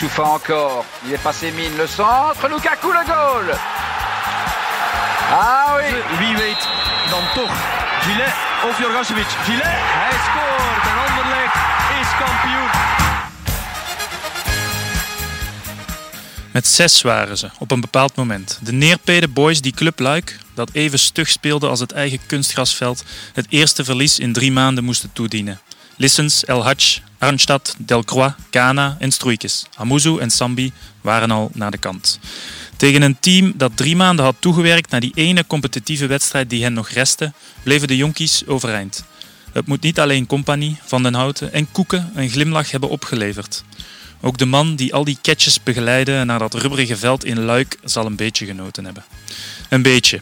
Boussoufa encore. Il est passé mine. Le centre. Lukaku le goal. Ah oui. Wie weet dan toch Gillet of Jorgasevic. Gillet, hij scoort en Anderlecht is kampioen. Met zes waren ze op een bepaald moment. De neerpede boys die Club Luik, dat even stug speelde als het eigen kunstgrasveld, het eerste verlies in drie maanden moesten toedienen. Lissens, El Hadj, Arnstad, Delcroix, Kana en Stroeikes. Amuzu en Sambi waren al naar de kant. Tegen een team dat drie maanden had toegewerkt naar die ene competitieve wedstrijd die hen nog restte, bleven de jonkies overeind. Het moet niet alleen Compagnie, Van den Houten en Koeken een glimlach hebben opgeleverd. Ook de man die al die catches begeleidde naar dat rubberige veld in Luik zal een beetje genoten hebben. Een beetje.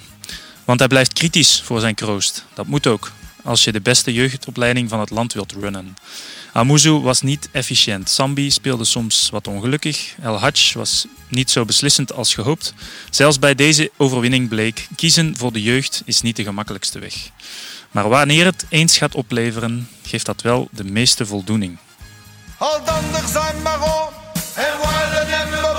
Want hij blijft kritisch voor zijn kroost. Dat moet ook, als je de beste jeugdopleiding van het land wilt runnen. Amuzu was niet efficiënt. Sambi speelde soms wat ongelukkig. El Hadj was niet zo beslissend als gehoopt. Zelfs bij deze overwinning bleek, kiezen voor de jeugd is niet de gemakkelijkste weg. Maar wanneer het eens gaat opleveren, geeft dat wel de meeste voldoening. Al zijn maar op en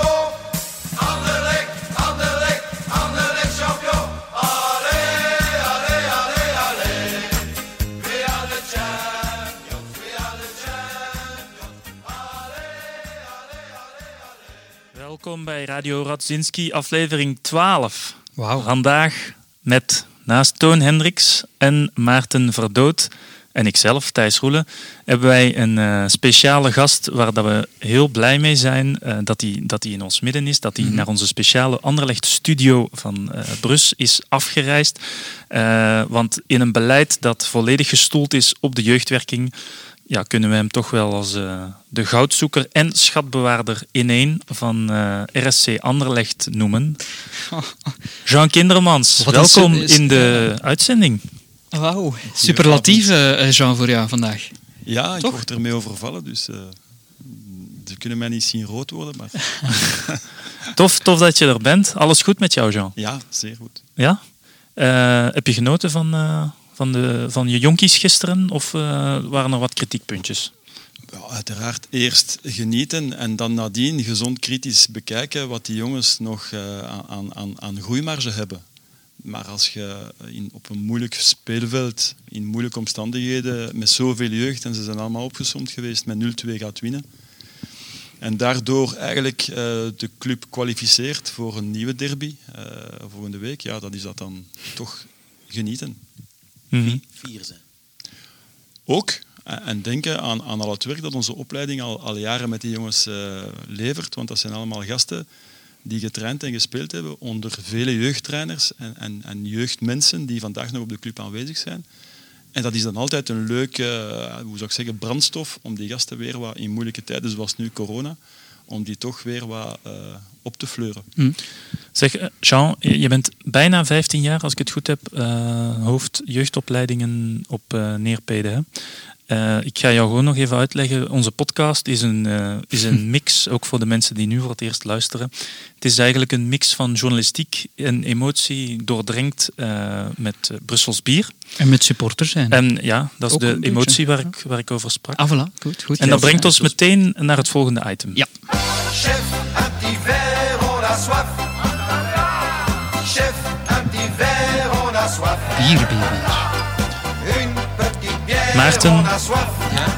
Welkom bij Radio Radzinski, aflevering 12. Wauw. Vandaag met naast Toon Hendricks en Maarten Verdood en ikzelf, Thijs Roelen, hebben wij een eh, speciale gast waar dat we heel blij mee zijn eh, dat hij dat die in ons midden is, dat hij naar onze speciale Anderlecht studio van eh Brus is afgereisd. Want in een beleid dat volledig gestoeld is op de jeugdwerking, ja, kunnen we hem toch wel als eh, de goudzoeker en schatbewaarder in één van eh, RSC Anderlecht noemen. Jean Kindermans, Wat welkom is- in de uitzending. Wauw. Superlatief, eh, Jean, voor jou vandaag. Ja, ik Toch? word ermee overvallen, dus eh, ze kunnen mij niet zien rood worden, maar Tof, tof dat je er bent. Alles goed met jou, Jean? ja, zeer goed. Ja? Eh, heb je genoten van, eh, van, de, van je jonkies gisteren of eh, waren er wat kritiekpuntjes? Ja, uiteraard eerst genieten en dan nadien gezond kritisch bekijken wat die jongens nog eh, aan, aan, aan groeimarge hebben. Maar als je in, op een moeilijk speelveld, in moeilijke omstandigheden, met zoveel jeugd, en ze zijn allemaal opgesomd geweest, met 0-2 gaat winnen. En daardoor eigenlijk eh, de club kwalificeert voor een nieuwe derby volgende week, ja, dat is dat dan toch genieten. Mhm. vier zijn. Ook. En en denken aan, aan al het werk dat onze opleiding al, al jaren met die jongens eh, levert. Want dat zijn allemaal gasten die getraind en gespeeld hebben onder vele jeugdtrainers en, en, en jeugdmensen die vandaag nog op de club aanwezig zijn. En dat is dan altijd een leuke, eh, hoe zou ik zeggen, brandstof om die gasten weer wat in moeilijke tijden, zoals nu corona, om die toch weer wat eh, op te fleuren. Zeg, eh, Jean, je bent bijna 15 jaar, als ik het goed heb, eh, hoofd jeugdopleidingen op eh Neerpede. Hè? Eh, ik ga jou gewoon nog even uitleggen. Onze podcast is een, eh, is een mix, ook voor de mensen die nu voor het eerst luisteren. Het is eigenlijk een mix van journalistiek en emotie doordrenkt eh, met Brussels bier. En met supporters zijn. En ja, dat is Ook de emotie waar ik, waar ik over sprak. ah, voilà. Goed, goed. En dat brengt ons meteen naar het volgende item. Ja. Chef, un petit verre, on a soif. Chef, un petit verre, on a soif. Bier, bier, bier. Maarten.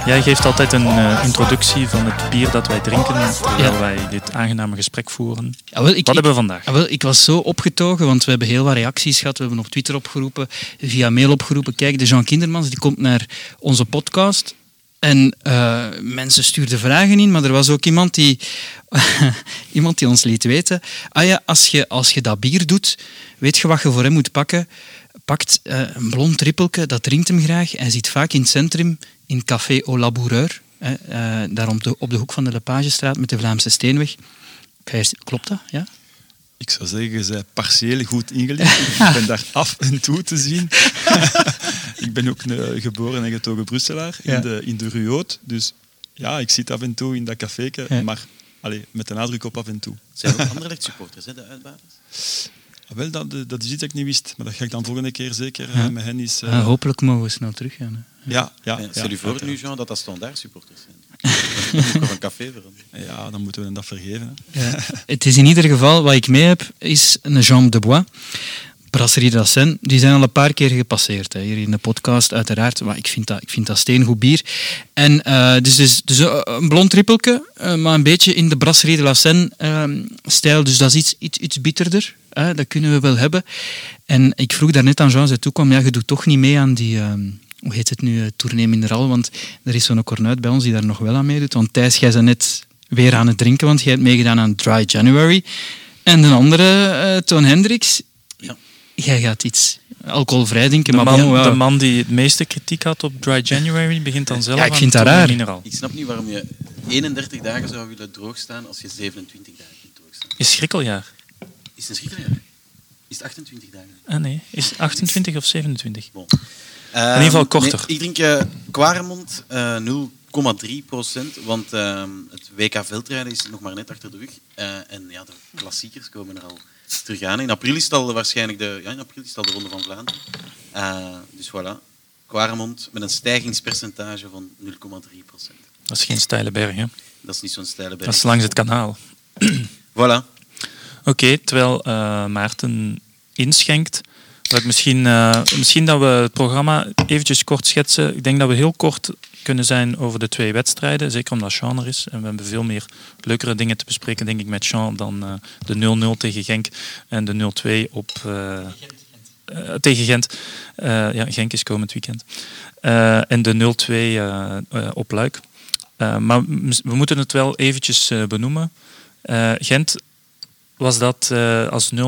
Jij geeft altijd een eh, introductie van het bier dat wij drinken, terwijl wij dit aangename gesprek voeren. Ja, wel, ik, Wat ik, hebben we vandaag? ja, wel, ik was zo opgetogen, want we hebben heel wat reacties gehad. We hebben op Twitter opgeroepen, via mail opgeroepen. Kijk, de Jean Kindermans die komt naar onze podcast. En eh, mensen stuurden vragen in, maar er was ook iemand die, iemand die ons liet weten. Ah ja, als je, als je dat bier doet, weet je wat je voor hem moet pakken? Pakt eh, een blond trippelke, dat drinkt hem graag. Hij zit vaak in het centrum, in Café Au Laboureur. hè, eh, daar op de, op de hoek van de Lepagestraat met de Vlaamse Steenweg. Klopt dat? Ja? Ik zou zeggen, je bent partieel goed ingelicht. ik ben daar af en toe te zien. ik ben ook een eh, geboren en getogen Brusselaar Ja. in, de, in de Ruoot. Dus ja, ik zit af en toe in dat café, Ja. maar allee, met de nadruk op af en toe. Zijn ook Anderlecht supporters, hè, de uitbaters? Ah, Wel, dat, dat is iets dat ik niet wist, maar dat ga ik dan volgende keer zeker eh, met hen eens... eh, hopelijk mogen we snel teruggaan. hè. ja, ja, Stel je voor uiteraard. nu, Jean, dat dat standaard supporters zijn. nog een café voor. Ja, dan moeten we dat vergeven. hè. Ja. Het is in ieder geval, wat ik mee heb, is een Jean de Bois. Brasserie de Seine, die zijn al een paar keer gepasseerd. Hè. Hier in de podcast, uiteraard. Maar ik vind dat, ik vind dat steengoed bier. En eh, dus, dus, dus eh, een blond trippelke, eh, maar een beetje in de Brasserie de la Seine ehm, stijl. Dus dat is iets, iets, iets bitterder. Hè. Dat kunnen we wel hebben. En ik vroeg daarnet aan Jean, zij toekwam, ja, je doet toch niet mee aan die... ehm, hoe heet het nu, Tournee Mineral? Want er is zo'n cornuit bij ons die daar nog wel aan meedoet. Want Thijs, jij bent net weer aan het drinken, want jij hebt meegedaan aan Dry January. En de andere, Toon Hendricks, Ja. Jij gaat iets alcoholvrij drinken. De maar man, bon, ja. de man die het meeste kritiek had op Dry January begint dan zelf Ja, ik aan vind dat Tournee raar. Mineral. Ik snap niet waarom je 31 dagen zou willen droogstaan als je 27 dagen kunt droogstaan. Is schrikkeljaar. Is het een schrikkeljaar? Is het 28 dagen? Ah nee, is het 28 of 27? Bon. In ieder geval korter. Nee, ik drink eh Quaremont eh 0,3 procent, want eh, het WK veldrijden is nog maar net achter de rug. Eh, en ja, de klassiekers komen er al terug aan. In april is het al waarschijnlijk de, ja, in april is het al de Ronde van Vlaanderen. Eh, dus voilà. Quaremont met een stijgingspercentage van 0,3 procent. Dat is geen steile berg, hè? Dat is niet zo'n steile berg. Dat is langs het kanaal. Voilà. Oké, terwijl eh, Maarten inschenkt. ik misschien, eh, misschien dat we het programma eventjes kort schetsen. Ik denk dat we heel kort kunnen zijn over de twee wedstrijden. Zeker omdat Sean er is. En we hebben veel meer leukere dingen te bespreken, denk ik, met Sean dan eh, de 0-0 tegen Genk en de 0-2 op... eh, eh, tegen Gent. Ja, Genk is komend weekend. En de 0-2 eh, eh, op Luik. Maar we moeten het wel eventjes benoemen. Gent was dat als 0-0,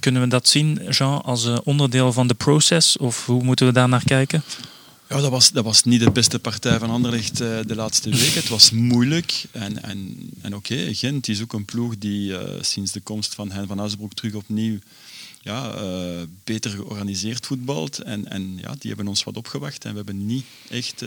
kunnen we dat zien, Jean, als onderdeel van de proces? Of hoe moeten we daar naar kijken? Ja, dat was, dat was niet de beste partij van Anderlecht eh, de laatste weken. Het was moeilijk. En, en, en oké, Gent is ook een ploeg die eh, sinds de komst van Hein van Asbroek terug opnieuw ja, eh, beter georganiseerd voetbalt. En, en ja, die hebben ons wat opgewacht. En we hebben niet echt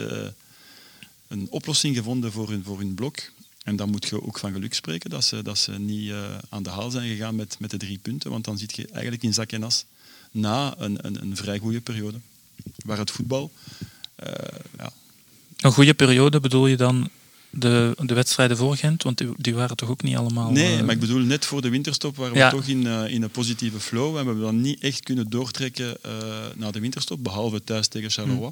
een oplossing gevonden voor hun, voor hun blok. En dan moet je ook van geluk spreken dat ze, dat ze niet aan de haal zijn gegaan met, met de drie punten. Want dan zit je eigenlijk in zak en as na een, een, een vrij goede periode. Waar het voetbal eh, ja, Een goede periode bedoel je dan de, de wedstrijden voor Gent? Want die, die waren toch ook niet allemaal... Nee, eh, maar ik bedoel, net voor de winterstop waren Ja. we toch in, eh, in een positieve flow. En we hebben dan niet echt kunnen doortrekken naar de winterstop, behalve thuis tegen Charleroi.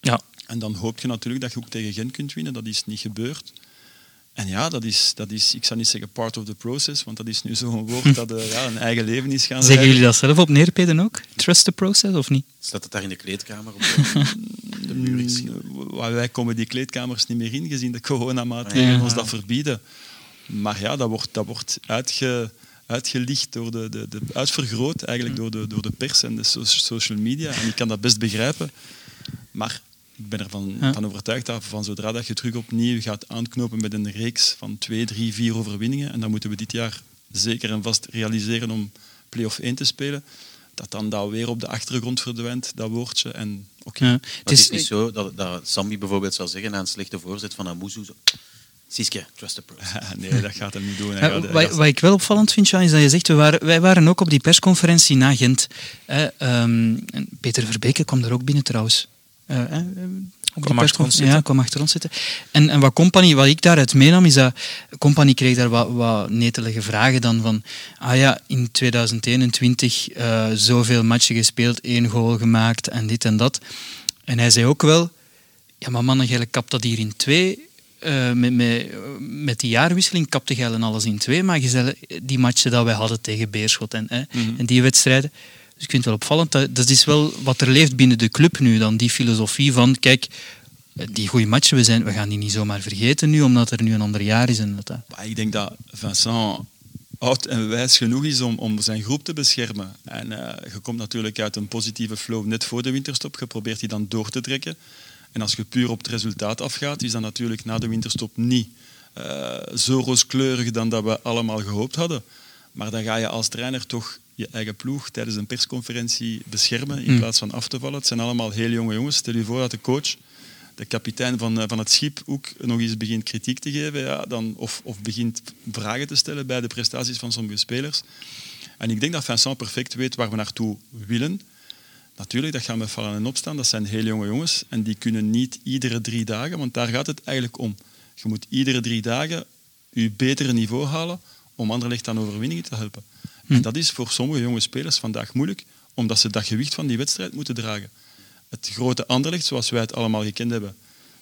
Ja, En dan hoop je natuurlijk dat je ook tegen Gent kunt winnen. Dat is niet gebeurd. En ja, dat is, dat is, ik zou niet zeggen part of the process, want dat is nu zo'n woord dat eh, ja, een eigen leven is gaan Zeggen jullie dat zelf op neerpeden ook? Trust the process of niet? Staat het daar in de kleedkamer op de, de muur? is- Mm, Wij komen die kleedkamers niet meer in, gezien de coronamaatregelen Ja. ons dat verbieden. Maar ja, dat wordt, dat wordt uitge, uitgelicht, door de, de, de, uitvergroot eigenlijk door de, door de pers en de so- social media. En ik kan dat best begrijpen. Maar ik ben ervan Ja. van overtuigd dat van zodra dat je terug opnieuw gaat aanknopen met een reeks van twee, drie, vier overwinningen, en dan moeten we dit jaar zeker en vast realiseren om play-off 1 te spelen, dat dan dat weer op de achtergrond verdwijnt, dat woordje. En Ja. Het is is, niet zo dat, dat Sammy bijvoorbeeld zou zeggen na een slechte voorzet van Amuzu. Siske, trust the process. nee, dat gaat hem niet doen. Gaat- wat, wat ik wel opvallend vind, Jean, is dat je zegt, we waren, wij waren ook op die persconferentie na Gent. Hè, ehm, Peter Verbeke kwam daar ook binnen trouwens. Eh, hè, eh, op Kwam achter ons zitten. Ja, kwam achter ons zitten. En, en wat Company, wat ik daaruit meenam, is dat Company kreeg daar wat, wat netelige vragen dan van, ah ja, in 2021 eh, zoveel matchen gespeeld, één goal gemaakt en dit en dat. En hij zei ook wel, ja, maar mannen, jij kapt dat hier in twee. Eh, met, met, met die jaarwisseling kapte jij en alles in twee. Maar je zei, die matchen dat wij hadden tegen Beerschot en, hè, en die wedstrijden. Dus ik vind het wel opvallend. Dat, is wel wat er leeft binnen de club nu. Dan die filosofie van, kijk, eh, die goede matchen, we, zijn, we gaan die niet zomaar vergeten nu, omdat er nu een ander jaar is. En dat, ik denk dat Vincent oud en wijs genoeg is om, om zijn groep te beschermen. En eh, je komt natuurlijk uit een positieve flow net voor de winterstop. Je probeert die dan door te trekken. En als je puur op het resultaat afgaat, is dat natuurlijk na de winterstop niet eh, zo rooskleurig dan dat we allemaal gehoopt hadden. Maar dan ga je als trainer toch je eigen ploeg tijdens een persconferentie beschermen in Hmm. plaats van af te vallen. Het zijn allemaal heel jonge jongens. Stel je voor dat de coach de kapitein van, eh, van het schip ook nog eens begint kritiek te geven, ja, dan, of, of begint vragen te stellen bij de prestaties van sommige spelers. En ik denk dat Vincent perfect weet waar we naartoe willen. Natuurlijk, dat gaan met vallen en opstaan. Dat zijn heel jonge jongens en die kunnen niet iedere drie dagen, want daar gaat het eigenlijk om. Je moet iedere drie dagen je betere niveau halen om Anderlecht aan overwinningen te helpen. En dat is voor sommige jonge spelers vandaag moeilijk, omdat ze dat gewicht van die wedstrijd moeten dragen. Het grote Anderlecht, zoals wij het allemaal gekend hebben,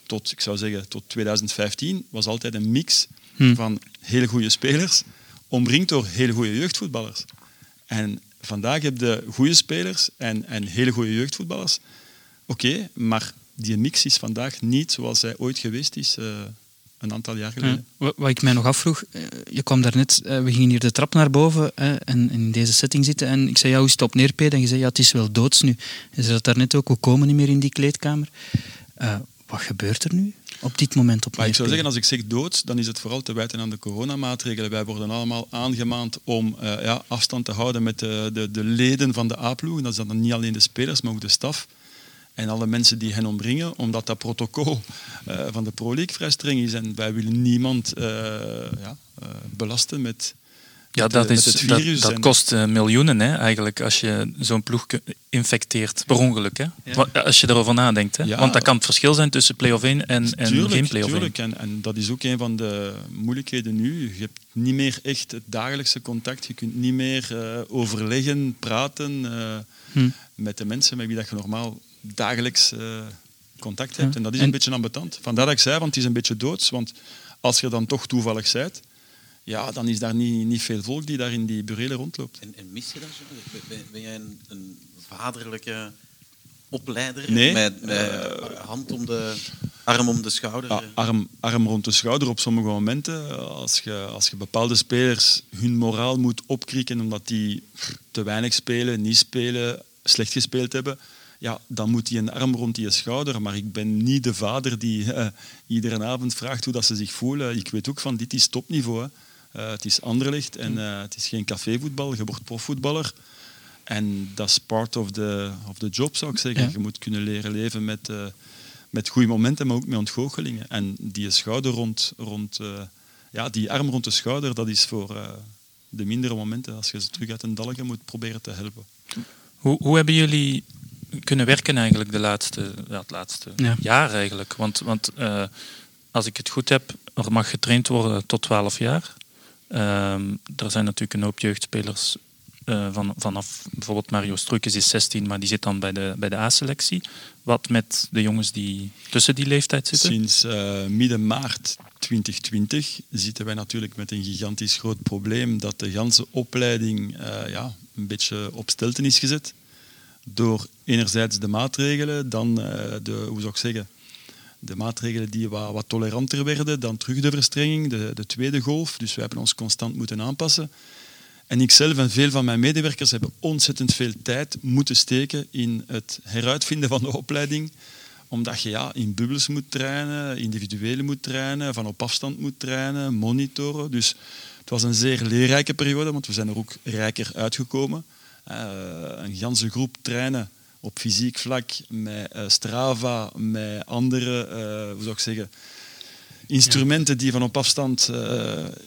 tot, ik zou zeggen, tot 2015, was altijd een mix van hele goede spelers, omringd door hele goede jeugdvoetballers. En vandaag heb je goede spelers en, en hele goede jeugdvoetballers. Oké, maar die mix is vandaag niet zoals zij ooit geweest is eh, een aantal jaar geleden. Ja, wat ik mij nog afvroeg, eh, je kwam daarnet, eh, we gingen hier de trap naar boven en in deze setting zitten en ik zei, ja, hoe is het op neerpeden? En je zei, ja, het is wel doods nu. En ze zat daarnet ook, we komen niet meer in die kleedkamer. Eh, wat gebeurt er nu op dit moment op Maar ik zou zeggen, als ik zeg dood, dan is het vooral te wijten aan de coronamaatregelen. Wij worden allemaal aangemaand om ja, afstand te houden met de, de, de leden van de A-ploeg. Dat is dan niet alleen de spelers, maar ook de staf. En alle mensen die hen omringen, omdat dat protocol eh, van de Pro League vrij streng is. En wij willen niemand eh, ja, eh, belasten met, Ja, met, dat, is, het dat, virus. dat En- kost miljoenen hè, eigenlijk als je zo'n ploeg infecteert, per ongeluk. Hè? Als je erover nadenkt. Hè? Ja. Want dat kan het verschil zijn tussen play-off 1 en, en tuurlijk, geen play-off 1. tuurlijk. En, en dat is ook een van de moeilijkheden nu. Je hebt niet meer echt het dagelijkse contact. Je kunt niet meer overleggen, praten Hm. met de mensen met wie dat je normaal dagelijks eh, contact hebt. Ja. En dat is En- een beetje ambetant. Vandaar dat ik zei, want het is een beetje doods. Want als je dan toch toevallig bent, ja, dan is daar niet, niet veel volk die daar in die burelen rondloopt. En, en mis je dat? zo? Ben, ben- jij een, een vaderlijke opleider? Nee. Met, met hand om de arm om de schouder? Ja, arm, arm rond de schouder op sommige momenten. Als je, als je bepaalde spelers hun moraal moet opkrieken omdat die te weinig spelen, niet spelen, slecht gespeeld hebben, ja, dan moet hij een arm rond die schouder. Maar ik ben niet de vader die eh, iedere avond vraagt hoe dat ze zich voelen. Ik weet ook van dit is topniveau. Eh, het is Anderlecht en eh, het is geen cafévoetbal. Je wordt profvoetballer. En dat is part of the, of the job, zou ik zeggen. Ja. Je moet kunnen leren leven met, met goede momenten, maar ook met ontgoochelingen. En die schouder rond, rond ja, die arm rond de schouder, dat is voor de mindere momenten, als je ze terug uit een dalgen moet proberen te helpen. Hoe, hoe hebben jullie kunnen werken eigenlijk de laatste, ja, het laatste Ja. jaar eigenlijk? Want, want eh, als ik het goed heb, er mag getraind worden tot 12 jaar. Ehm, er zijn natuurlijk een hoop jeugdspelers eh, van, vanaf bijvoorbeeld Mario Struikens is 16, maar die zit dan bij de, bij de A-selectie. Wat met de jongens die tussen die leeftijd zitten? Sinds eh, midden maart 2020 zitten wij natuurlijk met een gigantisch groot probleem dat de ganse opleiding eh, ja, een beetje op stelten is gezet. Door enerzijds de maatregelen, dan eh, de, hoe zou ik zeggen, de maatregelen die wat, wat toleranter werden, dan terug de verstrenging, de, de tweede golf. Dus wij hebben ons constant moeten aanpassen. En ikzelf en veel van mijn medewerkers hebben ontzettend veel tijd moeten steken in het heruitvinden van de opleiding. Omdat je ja, in bubbels moet trainen, individueel moet trainen, van op afstand moet trainen, monitoren. Dus het was een zeer leerrijke periode, want we zijn er ook rijker uitgekomen. Eh, een ganse groep trainen op fysiek vlak met eh, Strava, met andere, eh, hoe zou ik zeggen, instrumenten die van op afstand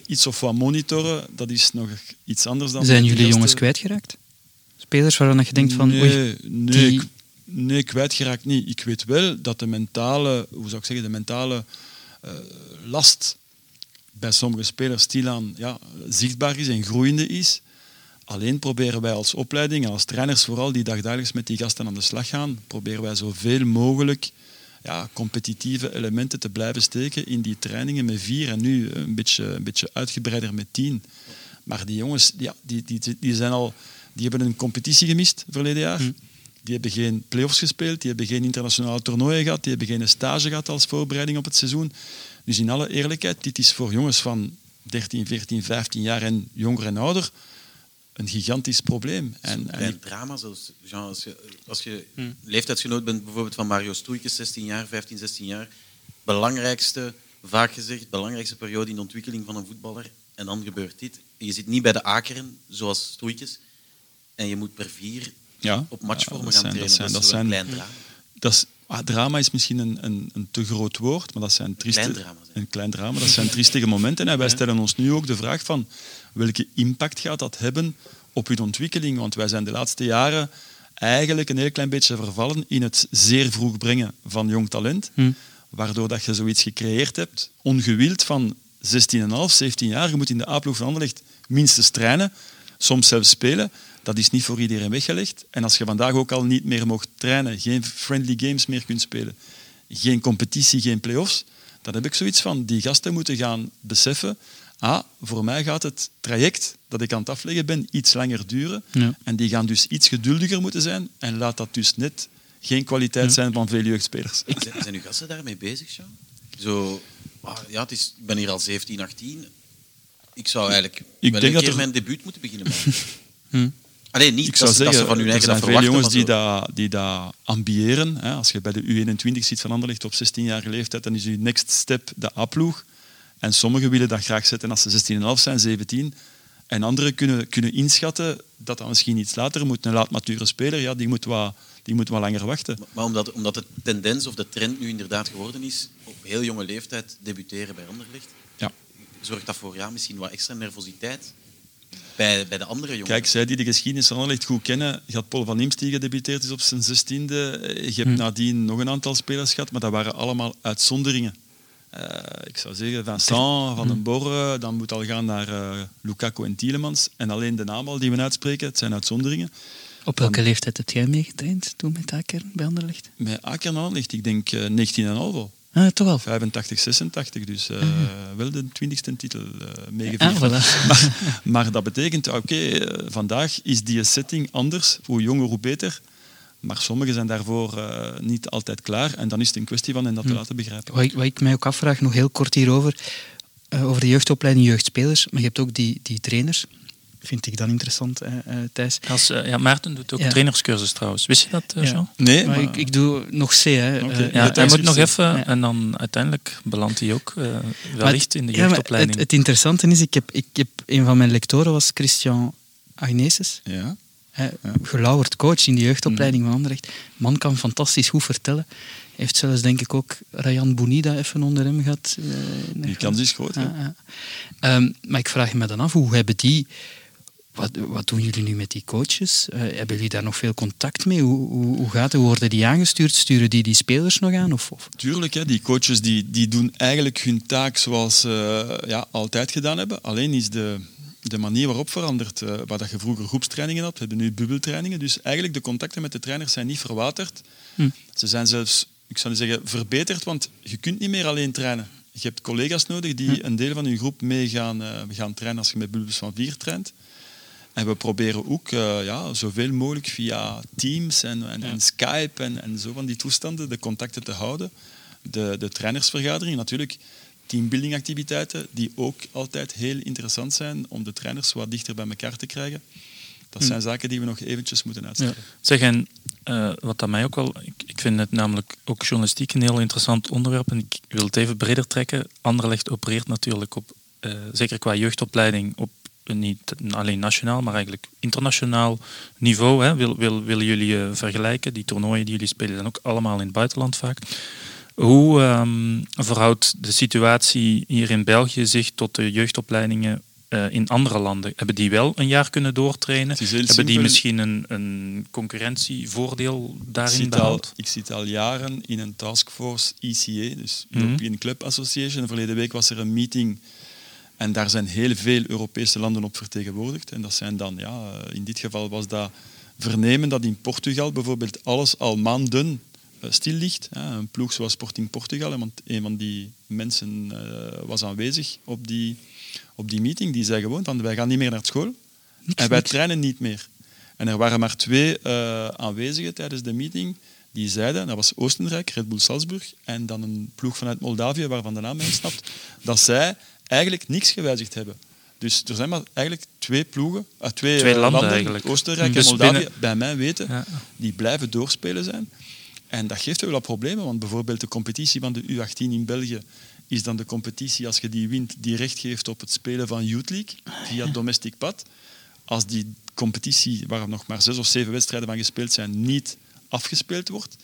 iets of wat monitoren, dat is nog iets anders dan... Zijn jullie jongens kwijtgeraakt? Spelers waarvan je denkt van, nee, oei, nee, die- nee, kwijtgeraakt niet. Ik weet wel dat de mentale, hoe zou ik zeggen, de mentale last bij sommige spelers stilaan ja, zichtbaar is en groeiende is. Alleen proberen wij als opleiding en als trainers vooral die dagdagelijks met die gasten aan de slag gaan, proberen wij zoveel mogelijk ja, competitieve elementen te blijven steken in die trainingen met vier en nu een beetje, een beetje uitgebreider met tien. Maar die jongens, ja, die, die, die, zijn al, die hebben een competitie gemist verleden jaar. Die hebben geen play-offs gespeeld, die hebben geen internationale toernooien gehad, die hebben geen stage gehad als voorbereiding op het seizoen. Dus in alle eerlijkheid, dit is voor jongens van 13, 14, 15 jaar en jonger en ouder een gigantisch probleem. En, Een en ik- drama, zoals Jean, als je, als je leeftijdsgenoot bent bijvoorbeeld van Mario Stoeikens, 16 jaar, 15, 16 jaar, belangrijkste, vaak gezegd, belangrijkste periode in de ontwikkeling van een voetballer. En dan gebeurt dit. Je zit niet bij de akeren, zoals Stoeikens, en je moet per vier ja, op matchvormen ja, gaan trainen. dat zijn, is dat wel zijn, een klein drama. dat is, ah, drama is misschien een, een, een te groot woord, maar dat zijn trieste, klein drama, een klein drama. Dat zijn triestige momenten. En wij stellen ons nu ook de vraag van welke impact gaat dat hebben op hun ontwikkeling? Want wij zijn de laatste jaren eigenlijk een heel klein beetje vervallen in het zeer vroeg brengen van jong talent. Hm. waardoor dat je zoiets gecreëerd hebt, ongewild van 16,5, 17 jaar. Je moet in de A-ploeg van Anderlecht minstens trainen, soms zelfs spelen. Dat is niet voor iedereen weggelegd. En als je vandaag ook al niet meer mocht trainen, geen friendly games meer kunt spelen, geen competitie, geen play-offs, dan heb ik zoiets van, die gasten moeten gaan beseffen, ah, voor mij gaat het traject dat ik aan het afleggen ben iets langer duren. Ja. En die gaan dus iets geduldiger moeten zijn en laat dat dus net geen kwaliteit zijn van veel jeugdspelers. Zijn, zijn uw gasten daarmee bezig, Jean? Zo, ah, ja, het is, ik ben hier al 17, 18. Ik zou eigenlijk Ik wel denk een dat keer er- mijn debuut moeten beginnen maken. Hm. Alleen niet Ik dat, zou dat zeggen, ze van hun er eigen zijn dat veel verwachten. jongens die dat, die dat ambiëren. Hè. Als je bij de U21 ziet van Anderlecht op 16-jarige leeftijd, dan is je next step de A-ploeg. En sommigen willen dat graag zetten als ze 16,5 zijn, 17. En anderen kunnen, kunnen inschatten dat dat misschien iets later moet. Een laat-mature speler, ja, die, moet wat, die moet wat langer wachten. Maar omdat, omdat de tendens of de trend nu inderdaad geworden is, op heel jonge leeftijd debuteren bij Anderlecht, Ja. zorgt dat voor ja, misschien wat extra nervositeit bij, bij de andere jongens. Kijk, zij die de geschiedenis van Anderlecht goed kennen, je had Paul van Imst die gedebuteerd is op zijn 16e. Je hebt nadien nog een aantal spelers gehad, maar dat waren allemaal uitzonderingen. Eh, ik zou zeggen Vincent, Van den Borre, dan moet al gaan naar eh, Lukaku en Tielemans. En alleen de naam al die we uitspreken, het zijn uitzonderingen. Op welke leeftijd heb jij meegetraind toen met Akern bij Anderlecht? Met Aker en Anderlecht, ik denk eh 19,5 al. Ah, toch al. 85, 86, dus eh, wel de 20ste titel Ah, voilà. maar, maar dat betekent, oké, eh, vandaag is die setting anders. Hoe jonger, hoe beter. Maar sommigen zijn daarvoor niet altijd klaar. En dan is het een kwestie van hen dat te laten begrijpen. Wat ik, wat ik mij ook afvraag, nog heel kort hierover, over de jeugdopleiding jeugdspelers, maar je hebt ook die, die trainers. Vind ik dan interessant, eh, eh, Thijs. Als, eh, ja, Maarten doet ook Ja. trainerscursus trouwens. Wist je dat, Ja. Jean? Nee, Maar maar, ik, ik doe nog C, hè. Ja, hij moet nog even Ja. en dan uiteindelijk belandt hij ook eh, wellicht het- in de jeugdopleiding. het, het interessante is, ik heb, ik heb, een van mijn lectoren was Christian Agneses. ja. Hè, gelauwerd coach in de jeugdopleiding Mhm. van Anderlecht. Man kan fantastisch goed vertellen. Heeft zelfs, denk ik, ook Rayan Bounida even onder hem gehad. eh, de die kans is groot. Ja, ja. Ehm, maar ik vraag me dan af, hoe hebben die... Wat, wat doen jullie nu met die coaches? Eh, hebben jullie daar nog veel contact mee? Hoe, hoe, hoe gaat het? Worden die aangestuurd? Sturen die die spelers nog aan? Of, of? Tuurlijk, hè, die coaches die, die doen eigenlijk hun taak zoals ze ja, altijd gedaan hebben. Alleen is de, de manier waarop veranderd. eh waar dat je vroeger groepstrainingen had, we hebben nu bubbeltrainingen. Dus eigenlijk de contacten met de trainers zijn niet verwaterd. Hm. Ze zijn zelfs, ik zou zeggen, verbeterd, want je kunt niet meer alleen trainen. Je hebt collega's nodig die een deel van je groep mee gaan, eh, gaan trainen als je met bubbels van vier traint. En we proberen ook eh, ja, zoveel mogelijk via Teams en, en, en Skype en, en zo van die toestanden de contacten te houden. De, de trainersvergadering, natuurlijk teambuilding activiteiten, die ook altijd heel interessant zijn om de trainers wat dichter bij elkaar te krijgen. Dat zijn zaken die we nog eventjes moeten uitstellen. Zeg, en eh, wat dat mij ook wel... Ik, ik vind het namelijk ook journalistiek een heel interessant onderwerp en ik wil het even breder trekken. Anderlecht opereert natuurlijk op, eh, zeker qua jeugdopleiding, op niet alleen nationaal, maar eigenlijk internationaal niveau. Hè. Wil, wil, willen jullie eh, vergelijken? Die toernooien die jullie spelen zijn ook allemaal in het buitenland vaak. Hoe ehm, verhoudt de situatie hier in België zich tot de jeugdopleidingen eh, in andere landen? Hebben die wel een jaar kunnen doortrainen? Hebben die misschien een, een concurrentievoordeel Ik daarin al, behaald? ik zit al jaren in een taskforce ECA, dus Mhm. European Club Association. Verleden week was er een meeting en daar zijn heel veel Europese landen op vertegenwoordigd. En dat zijn dan, ja, in dit geval was dat vernemen dat in Portugal bijvoorbeeld alles al maanden eh, stil ligt. Een ploeg zoals Sporting Portugal, want een van die mensen eh, was aanwezig op die, op die meeting, die zei gewoon van wij gaan niet meer naar school en wij trainen niet meer. En er waren maar twee eh, aanwezigen tijdens de meeting die zeiden, dat was Oostenrijk, Red Bull Salzburg, en dan een ploeg vanuit Moldavië, waarvan de naam mij snapt, dat zij eigenlijk niks gewijzigd hebben. Dus er zijn maar eigenlijk twee ploegen, eh, twee, Twee eh, landen eigenlijk. Oostenrijk Dus en Moldavië, binnen- bij mij weten, Ja. die blijven doorspelen zijn. En dat geeft wel wat problemen, want bijvoorbeeld de competitie van de U18 in België is dan de competitie, als je die wint, die recht geeft op het spelen van Youth League via het domestic pad. Als die competitie, waar nog maar zes of zeven wedstrijden van gespeeld zijn, niet afgespeeld wordt,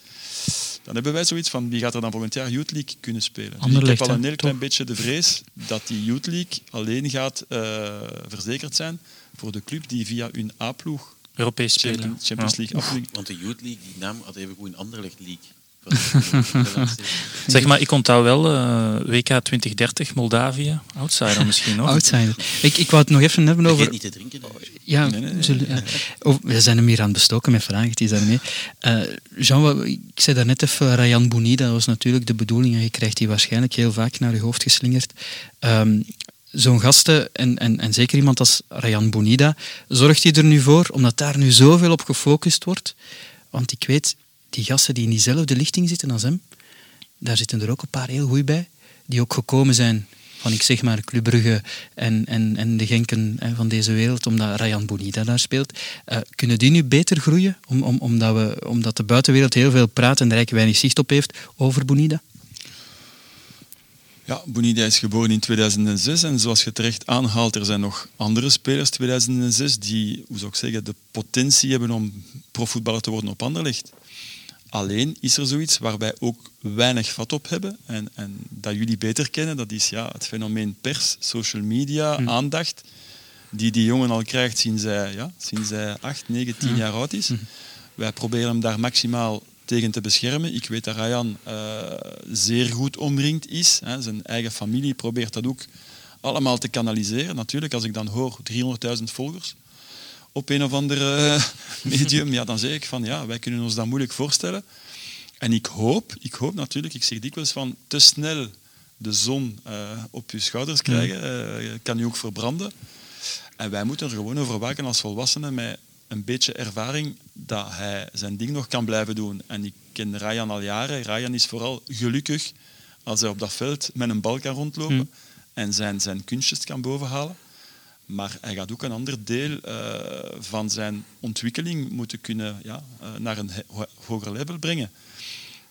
dan hebben wij zoiets van wie gaat er dan volgend jaar Youth League kunnen spelen. Dus ik heb al een heel klein toch? beetje de vrees dat die Youth League alleen gaat eh, verzekerd zijn voor de club die via hun A-ploeg Europees spelen. Champions, Ja. League aflegt. Want de Youth League, die naam had even goed in Anderlecht League Zeg maar, ik onthoud wel eh, WK 2030, Moldavië. Outsider misschien nog. Outsider. Ik, ik wou het nog even hebben over... Vergeet niet te drinken. Ja, Nee, nee, nee. zullen- ja. Oh, we zijn hem hier aan het bestoken met vragen, het is daarmee. Eh, Jean, ik zei daarnet even Rayan Bouni, dat was natuurlijk de bedoeling en je krijgt die waarschijnlijk heel vaak naar je hoofd geslingerd. Ehm, Zo'n gasten, en, en, en zeker iemand als Rayan Bonida, zorgt hij er nu voor, omdat daar nu zoveel op gefocust wordt? Want ik weet, die gasten die in diezelfde lichting zitten als hem, daar zitten er ook een paar heel goed bij, die ook gekomen zijn van, ik zeg maar, Club Brugge en, en, en de Genken hè, van deze wereld, omdat Rayan Bonita daar speelt. Eh, kunnen die nu beter groeien, om, om, omdat, we, omdat de buitenwereld heel veel praat en er eigenlijk weinig zicht op heeft over Bonida? Ja, Bonida is geboren in 2006 en zoals je terecht aanhaalt, er zijn nog andere spelers 2006 die, hoe zou ik zeggen, de potentie hebben om profvoetballer te worden op Anderlecht. Alleen is er zoiets waar wij ook weinig vat op hebben en, en dat jullie beter kennen, dat is ja, het fenomeen pers, social media, aandacht, die die jongen al krijgt sinds hij, ja, sinds hij 8, 9, 10 jaar oud is. Wij proberen hem daar maximaal tegen te beschermen. Ik weet dat Ryan eh, zeer goed omringd is. Hè. Zijn eigen familie probeert dat ook allemaal te kanaliseren. Natuurlijk, als ik dan hoor 300.000 volgers op een of ander eh, medium, ja, dan zeg ik van ja, wij kunnen ons dat moeilijk voorstellen. En ik hoop, ik hoop natuurlijk, ik zeg dikwijls van te snel de zon eh, op je schouders krijgen, eh, kan je ook verbranden. En wij moeten er gewoon over waken als volwassenen met een beetje ervaring dat hij zijn ding nog kan blijven doen. En ik ken Ryan al jaren. Ryan is vooral gelukkig als hij op dat veld met een bal kan rondlopen en zijn, zijn kunstjes kan bovenhalen. Maar hij gaat ook een ander deel eh, van zijn ontwikkeling moeten kunnen ja, eh, naar een ho- hoger level brengen.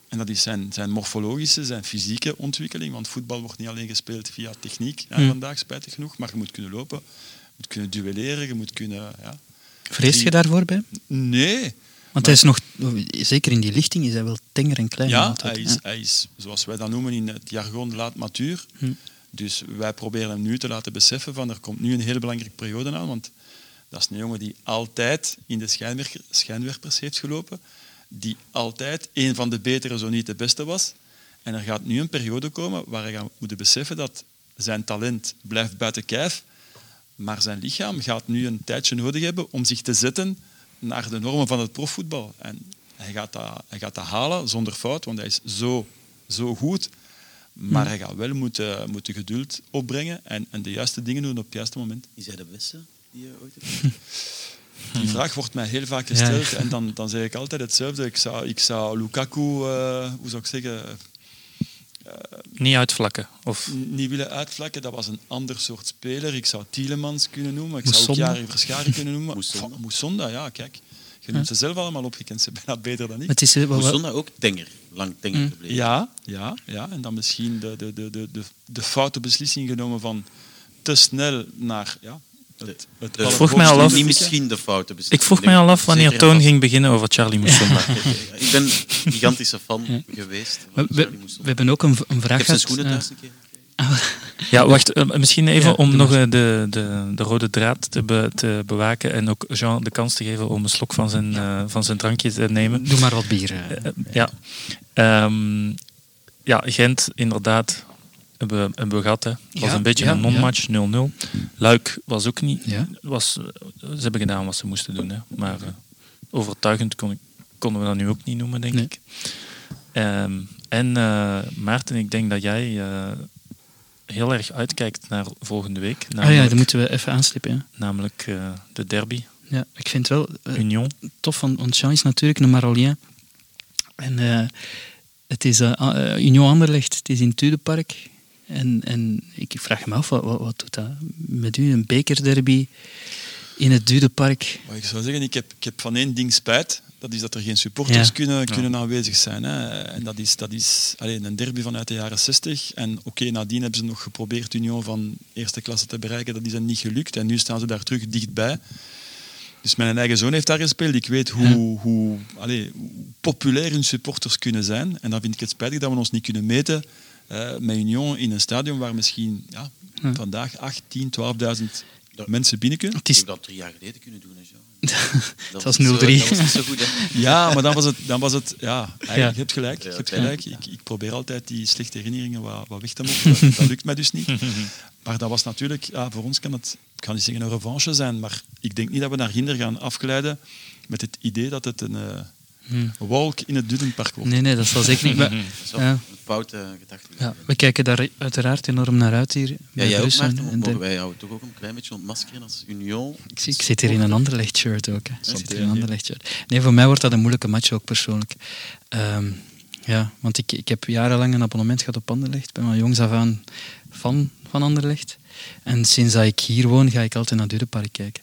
En dat is zijn, zijn morfologische, zijn fysieke ontwikkeling. Want voetbal wordt niet alleen gespeeld via techniek ja, vandaag, spijtig genoeg. Maar je moet kunnen lopen, je moet kunnen duelleren, je moet kunnen... Ja. Vrees je daarvoor bij? Nee. Want hij is nog, zeker in die lichting, is hij wel tenger en klein. Ja, altijd, hij is, hij is, zoals wij dat noemen in het jargon, laat matuur. Hm. Dus wij proberen hem nu te laten beseffen van er komt nu een hele belangrijke periode aan. Want dat is een jongen die altijd in de schijnwerpers heeft gelopen. Die altijd een van de betere, zo niet de beste was. En er gaat nu een periode komen waar hij gaat moeten beseffen dat zijn talent blijft buiten kijf. Maar zijn lichaam gaat nu een tijdje nodig hebben om zich te zetten naar de normen van het profvoetbal. En hij gaat dat, hij gaat dat halen zonder fout, want hij is zo, zo goed. Maar hij gaat wel moeten, moeten geduld opbrengen en, en de juiste dingen doen op het juiste moment. Is hij de beste die je ooit hebt? Die vraag wordt mij heel vaak gesteld en dan, dan zeg ik altijd hetzelfde. Ik zou, ik zou Lukaku, eh, hoe zou ik zeggen, Niet uitvlakken. Of niet willen uitvlakken. Dat was een ander soort speler. Ik zou Tielemans kunnen noemen. Ik zou ook. Jari Verscharen kunnen noemen. Moussonda. Goh, Moussonda, ja, kijk. Je noemt ze zelf allemaal op. Je kent ze bijna beter dan ik. Het is, eh, wel- ook tenger, lang tenger gebleven. Ja, ja, ja. En dan misschien de, de, de, de, de, de foute beslissing genomen van te snel naar ja, het, het vroeg mij al af- Niet misschien de foute ik beslissing. vroeg mij al af wanneer Toon ging beginnen over Charlie Moussonda. Ik ben een gigantische fan geweest. we, van we, Charlie we Mousson. hebben ook een, een Ik vraag heb zijn gehad, schoenen eh, thuis een keer. Ja, wacht, eh, misschien even Ja, om nog eh, de, de, de rode draad te, be- te bewaken en ook Jean de kans te geven om een slok van zijn, eh, van zijn drankje te nemen. Doe maar wat bier. ja. Ehm, ja, Gent, inderdaad, hebben we, hebben we gehad. Hè. Het was Ja, een beetje een non-match, 0-0. Luik was ook niet. Was, ze hebben gedaan wat ze moesten doen. Hè. Maar overtuigend kon konden we dat nu ook niet noemen, denk Nee. ik. Ehm, en Maarten, ik denk dat jij heel erg uitkijkt naar volgende week. Ah ja, dat moeten we even aanstippen. Ja. namelijk eh, de derby, Ja, ik vind het wel eh, Union. tof van want Jean is natuurlijk een Marolien. En eh, het is Union Anderlecht, het is in het Tudepark. En, en ik vraag me af, wat, wat, wat doet dat met u? Een bekerderby in het Dudepark. Maar ik zou zeggen, ik heb, ik heb van één ding spijt. Dat is dat er geen supporters Ja. kunnen, kunnen aanwezig zijn. Hè. En dat is, dat is alleen een derby vanuit de jaren 60. En oké, nadien hebben ze nog geprobeerd Union van eerste klasse te bereiken. Dat is hen niet gelukt. En nu staan ze daar terug dichtbij. Dus mijn eigen zoon heeft daar gespeeld. Ik weet hoe, hoe, allee, hoe populair hun supporters kunnen zijn. En dan vind ik het spijtig dat we ons niet kunnen meten eh, met Union in een stadion waar misschien ja, vandaag 8, 10, 12.000 Dat- mensen binnen kunnen. Het Ik is, heb dat drie jaar geleden kunnen doen. Hè, het was niet zo- 0-3. Dat was niet zo goed, hè. Ja, maar dan was het, dan was het ja, eigenlijk, Ja. je hebt gelijk. Je hebt gelijk. Ik, ik probeer altijd die slechte herinneringen wat, wat weg te mogen. Dat, dat lukt mij dus niet. Maar dat was natuurlijk, ja, voor ons kan het, ik ga niet zeggen een revanche zijn, maar ik denk niet dat we naar Ginder gaan afgeleiden met het idee dat het een wolk in het Dudenpark nee, nee, dat zal zeker niet. Maar, Dat is wel ja, een foute gedachte. ja, we kijken daar uiteraard enorm naar uit hier. Ja, bij jij ook, Brussel. Maarten, En mogen wij jou toch ook een klein beetje ontmaskeren als Union? ik, zit hier in een Anderlecht shirt ook. Hè. Ik zit hier in een shirt. Nee, voor mij wordt dat een moeilijke match ook persoonlijk. Ehm, ja, want ik, ik heb jarenlang een abonnement gehad op Anderlecht. Ik ben van jongs af aan fan van Anderlecht. En sinds dat ik hier woon, ga ik altijd naar Dudepark kijken.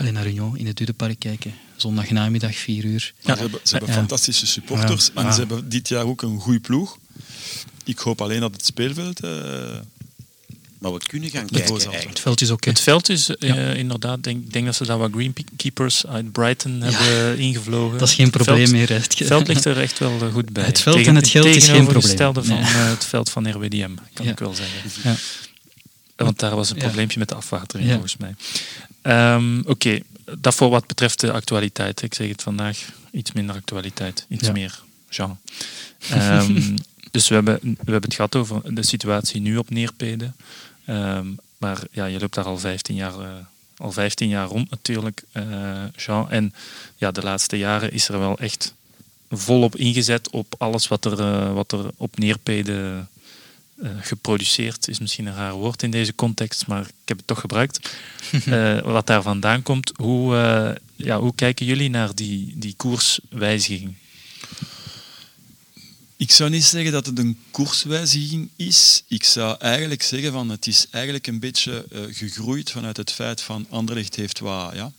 Alleen naar Union in het Dudepark kijken. Zondag namiddag, 4 uur. Maar Ze hebben, ze hebben Ja. fantastische supporters Ja. en Ja. ze hebben dit jaar ook een goede ploeg. Ik hoop alleen dat het speelveld... eh, Maar we kunnen gaan Het kijken eigenlijk. Het veld is oké. Het veld is eh, inderdaad, denk, ik denk dat ze daar wat greenkeepers uit Brighton hebben ingevlogen. Dat is geen probleem veld- meer. Het veld ligt er echt wel eh, goed bij. Het veld en het geld is geen tegenovergestelde probleem. van Nee. eh, het veld van RWDM, kan Ja. ik wel zeggen. Ja. Want daar was een Ja. probleempje met de afwatering, Ja. volgens mij. Ehm, Oké, dat voor wat betreft de actualiteit. Ik zeg het vandaag, iets minder actualiteit, iets Ja. meer Jean. Ehm, dus we hebben, we hebben het gehad over de situatie nu op Neerpede. Ehm, maar ja, je loopt daar al 15 jaar, eh, al 15 jaar rond natuurlijk, eh, Jean. En ja, de laatste jaren is er wel echt volop ingezet op alles wat er, eh, wat er op Neerpede eh, geproduceerd is misschien een raar woord in deze context, maar ik heb het toch gebruikt. Eh, wat daar vandaan komt. Hoe, eh, ja, hoe kijken jullie naar die, die koerswijziging? Ik zou niet zeggen dat het een koerswijziging is. Ik zou eigenlijk zeggen van het is eigenlijk een beetje eh, gegroeid vanuit het feit van Anderlecht heeft wat, ja,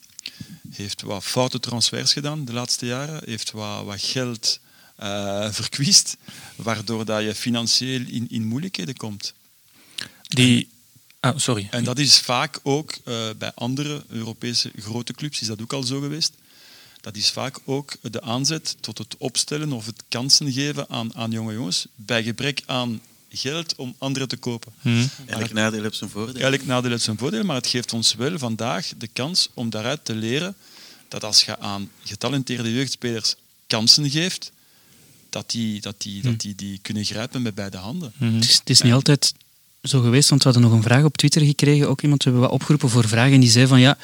heeft wat foute transfers gedaan de laatste jaren, heeft wat, wat geld eh verkwiest, waardoor dat je financieel in, in moeilijkheden komt. Die, ah, sorry. En dat is vaak ook eh, bij andere Europese grote clubs is dat ook al zo geweest. Dat is vaak ook de aanzet tot het opstellen of het kansen geven aan, aan jonge jongens bij gebrek aan geld om anderen te kopen. Hm. Elk nadeel heeft zijn voordeel. Eigenlijk nadeel heeft zijn voordeel, maar het geeft ons wel vandaag de kans om daaruit te leren dat als je aan getalenteerde jeugdspelers kansen geeft, dat die, dat die, dat die, die kunnen grijpen met beide handen. Mhm. Het is, het is niet altijd zo geweest, want we hadden nog een vraag op Twitter gekregen. Ook iemand, we hebben wat opgeroepen voor vragen. En die zei van ja,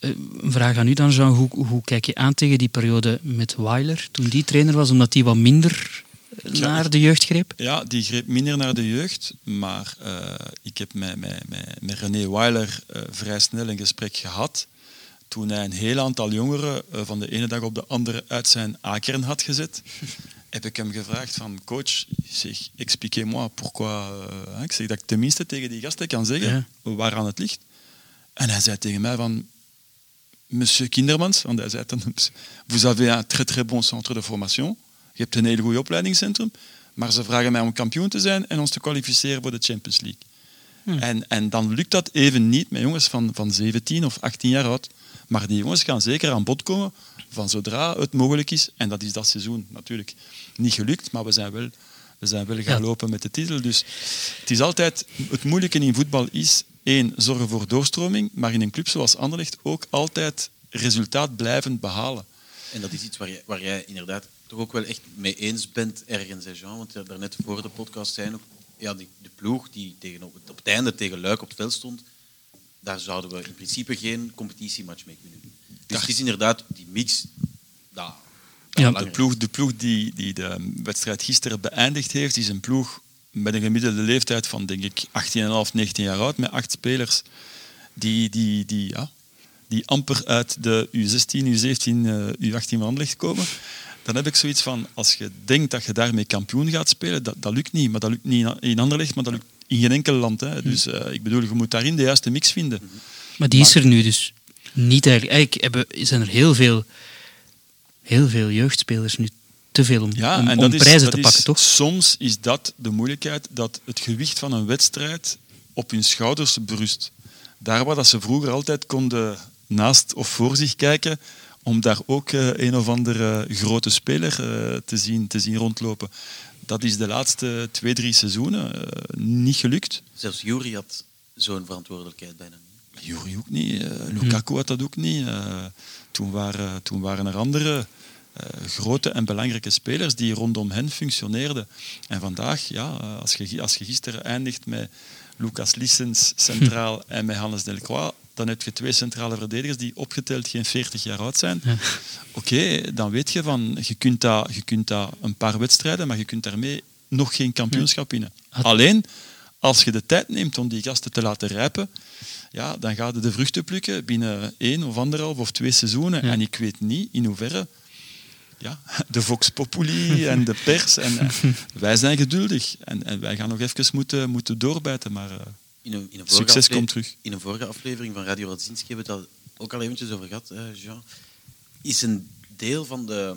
eh, een vraag aan u dan, Jean. Hoe, hoe kijk je aan tegen die periode met Weiler, toen die trainer was, omdat die wat minder eh, naar de jeugd greep? Ja, die greep minder naar de jeugd, maar eh, ik heb met, met, met, met René Weiler vrij snel een gesprek gehad toen hij een heel aantal jongeren van de ene dag op de andere uit zijn akeren had gezet. Heb ik hem gevraagd van coach, zeg, expliquez-moi pourquoi. eh, ik zeg dat ik tenminste tegen die gasten kan zeggen waaraan het ligt. En hij zei tegen mij van, monsieur Kindermans, want hij zei dan, vous avez un très très bon centre de formation. Je hebt een heel goed opleidingscentrum, maar ze vragen mij om kampioen te zijn en ons te kwalificeren voor de Champions League. En, en dan lukt dat even niet met jongens van, van 17 of 18 jaar oud. Maar die jongens gaan zeker aan bod komen van zodra het mogelijk is. En dat is dat seizoen natuurlijk niet gelukt, maar we zijn wel, we zijn wel gaan Ja. lopen met de titel. Dus het is altijd, het moeilijke in voetbal is één, zorgen voor doorstroming, maar in een club zoals Anderlecht ook altijd resultaat blijven behalen. En dat is iets waar jij, waar jij inderdaad toch ook wel echt mee eens bent ergens, hè Jean? Want je daarnet voor de podcast zei nog, ja, die, de ploeg die tegen, op, het, op het einde tegen Luik op het veld stond, daar zouden we in principe geen competitiematch mee kunnen doen. Dus het is inderdaad die mix. daar Ja, De ploeg, de ploeg die, die de wedstrijd gisteren beëindigd heeft, is een ploeg met een gemiddelde leeftijd van denk ik 18,5, 19 jaar oud, met acht spelers die, die, die, ja, die amper uit de U16, U17, eh, U18 van Anderlecht komen. Dan heb ik zoiets van, als je denkt dat je daarmee kampioen gaat spelen, dat, dat lukt niet. Maar dat lukt niet in- Anderlecht, maar dat lukt in geen enkel land. Hè. Dus eh, ik bedoel, je moet daarin de juiste mix vinden. Maar die is er nu dus niet eigenlijk. Eigenlijk hebben, zijn er heel veel, heel veel jeugdspelers nu te veel om, Ja, om, en om dat is, prijzen dat te is- pakken, toch? Soms is dat de moeilijkheid, dat het gewicht van een wedstrijd op hun schouders berust. Daar waar dat ze vroeger altijd konden naast of voor zich kijken, om daar ook eh, een of andere grote speler eh, te, zien, te zien rondlopen. Dat is de laatste twee, drie seizoenen eh, niet gelukt. Zelfs Jury had zo'n verantwoordelijkheid bijna niet. Jury ook niet, eh, Lukaku had dat ook niet. Eh, toen, waren, toen waren er andere eh, grote en belangrijke spelers die rondom hen functioneerden. En vandaag, ja, als, je, als je gisteren eindigt met Lucas Lissens centraal en met Hannes Delcroix, dan heb je twee centrale verdedigers die opgeteld geen 40 jaar oud zijn. Oké, dan weet je van, je kunt, dat, je kunt dat een paar wedstrijden, maar je kunt daarmee nog geen kampioenschap winnen. Alleen, als je de tijd neemt om die gasten te laten rijpen, ja, dan gaat je de vruchten plukken binnen één of anderhalf of twee seizoenen. En ik weet niet in hoeverre ja, de Vox Populi en de pers. En, eh, wij zijn geduldig. En, en wij gaan nog even moeten, moeten doorbijten. Maar eh, In een, in een vorige succes komt terug. In een vorige aflevering van Radio Radzinski hebben we het al- ook al eventjes over gehad, eh, Jean. Is een deel van de...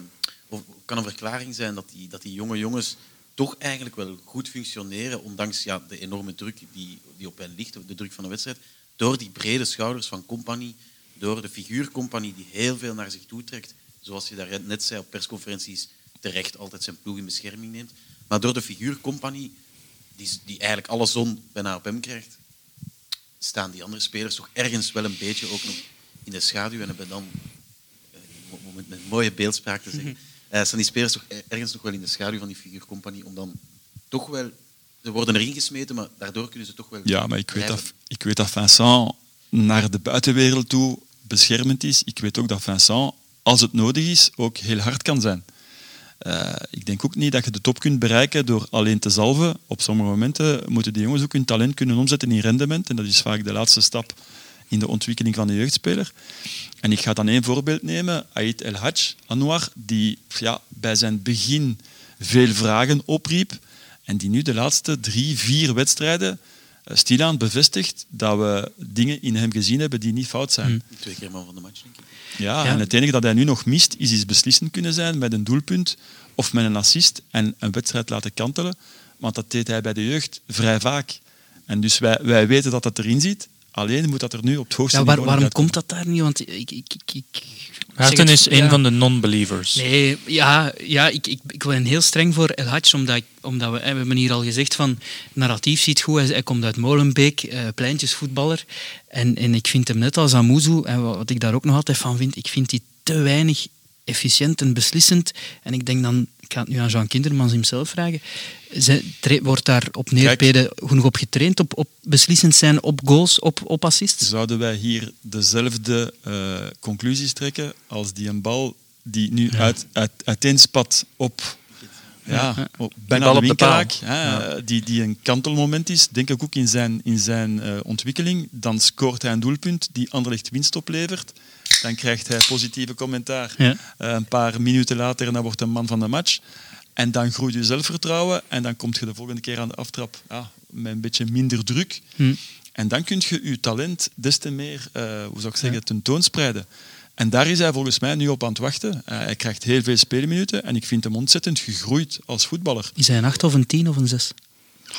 Of kan een verklaring zijn dat die, dat die jonge jongens toch eigenlijk wel goed functioneren, ondanks ja, de enorme druk die, die op hen ligt, de druk van de wedstrijd, door die brede schouders van Compagnie, door de figuur die heel veel naar zich toe trekt, zoals je daar net zei op persconferenties, terecht altijd zijn ploeg in bescherming neemt, maar door de figuur die, die eigenlijk alle zon bijna op hem krijgt, staan die andere spelers toch ergens wel een beetje ook nog in de schaduw en hebben dan, eh, om het met mooie beeldspraak te zeggen, eh, staan die spelers toch er- ergens nog wel in de schaduw van die figuurcompagnie, om dan toch wel, ze worden erin gesmeten, maar daardoor kunnen ze toch wel Ja, maar ik weet, dat, ik weet dat Vincent naar de buitenwereld toe beschermend is. Ik weet ook dat Vincent, als het nodig is, ook heel hard kan zijn. Eh, ik denk ook niet dat je de top kunt bereiken door alleen te zalven. Op sommige momenten moeten die jongens ook hun talent kunnen omzetten in rendement. En dat is vaak de laatste stap in de ontwikkeling van de jeugdspeler. En ik ga dan één voorbeeld nemen. Ait El Hadj Anwar, die ja, bij zijn begin veel vragen opriep. En die nu de laatste drie, vier wedstrijden eh, stilaan bevestigt dat we dingen in hem gezien hebben die niet fout zijn. Twee keer man van de match, denk ik. Ja, Ja. en het enige dat hij nu nog mist, is iets beslissend kunnen zijn met een doelpunt of met een assist en een wedstrijd laten kantelen. Want dat deed hij bij de jeugd vrij vaak. En dus wij, wij weten dat dat erin zit. Alleen moet dat er nu op het hoogste Ja, waar- niveau waarom komt dat daar niet? Want ik... ik, ik, ik Maarten het- is een ja. van de non-believers. Nee, ja, ja ik, ik, ik ben heel streng voor El Hadj, omdat, ik- omdat we, we hebben hier al gezegd van narratief ziet goed, hij, hij komt uit Molenbeek, eh, pleintjesvoetballer. En, en ik vind hem net als Amuzu, en wat wat ik daar ook nog altijd van vind, ik vind die te weinig efficiënt en beslissend. En ik denk dan, ik ga het nu aan Jean Kindermans hemzelf vragen, Zij- wordt daar op neerpeden genoeg op getraind, op, op beslissend zijn, op goals, op, op assists? Zouden wij hier dezelfde eh, conclusies trekken als die een bal die nu uit, uit, uiteenspat op, ja, op bijna de op de paal. winkelaak, hè, die, die een kantelmoment is, denk ik ook in zijn, in zijn eh, ontwikkeling. Dan scoort hij een doelpunt die Anderlecht winst oplevert. Dan krijgt hij positieve commentaar. Eh, een paar minuten later dan wordt hij man van de match. En dan groeit je zelfvertrouwen en dan kom je de volgende keer aan de aftrap ja, met een beetje minder druk. Hm. En dan kun je je talent des te meer, eh, hoe zou ik zeggen, ja. tentoonspreiden. En daar is hij volgens mij nu op aan het wachten. Eh, hij krijgt heel veel speelminuten en ik vind hem ontzettend gegroeid als voetballer. Is hij een 8 of een 10 of een 6?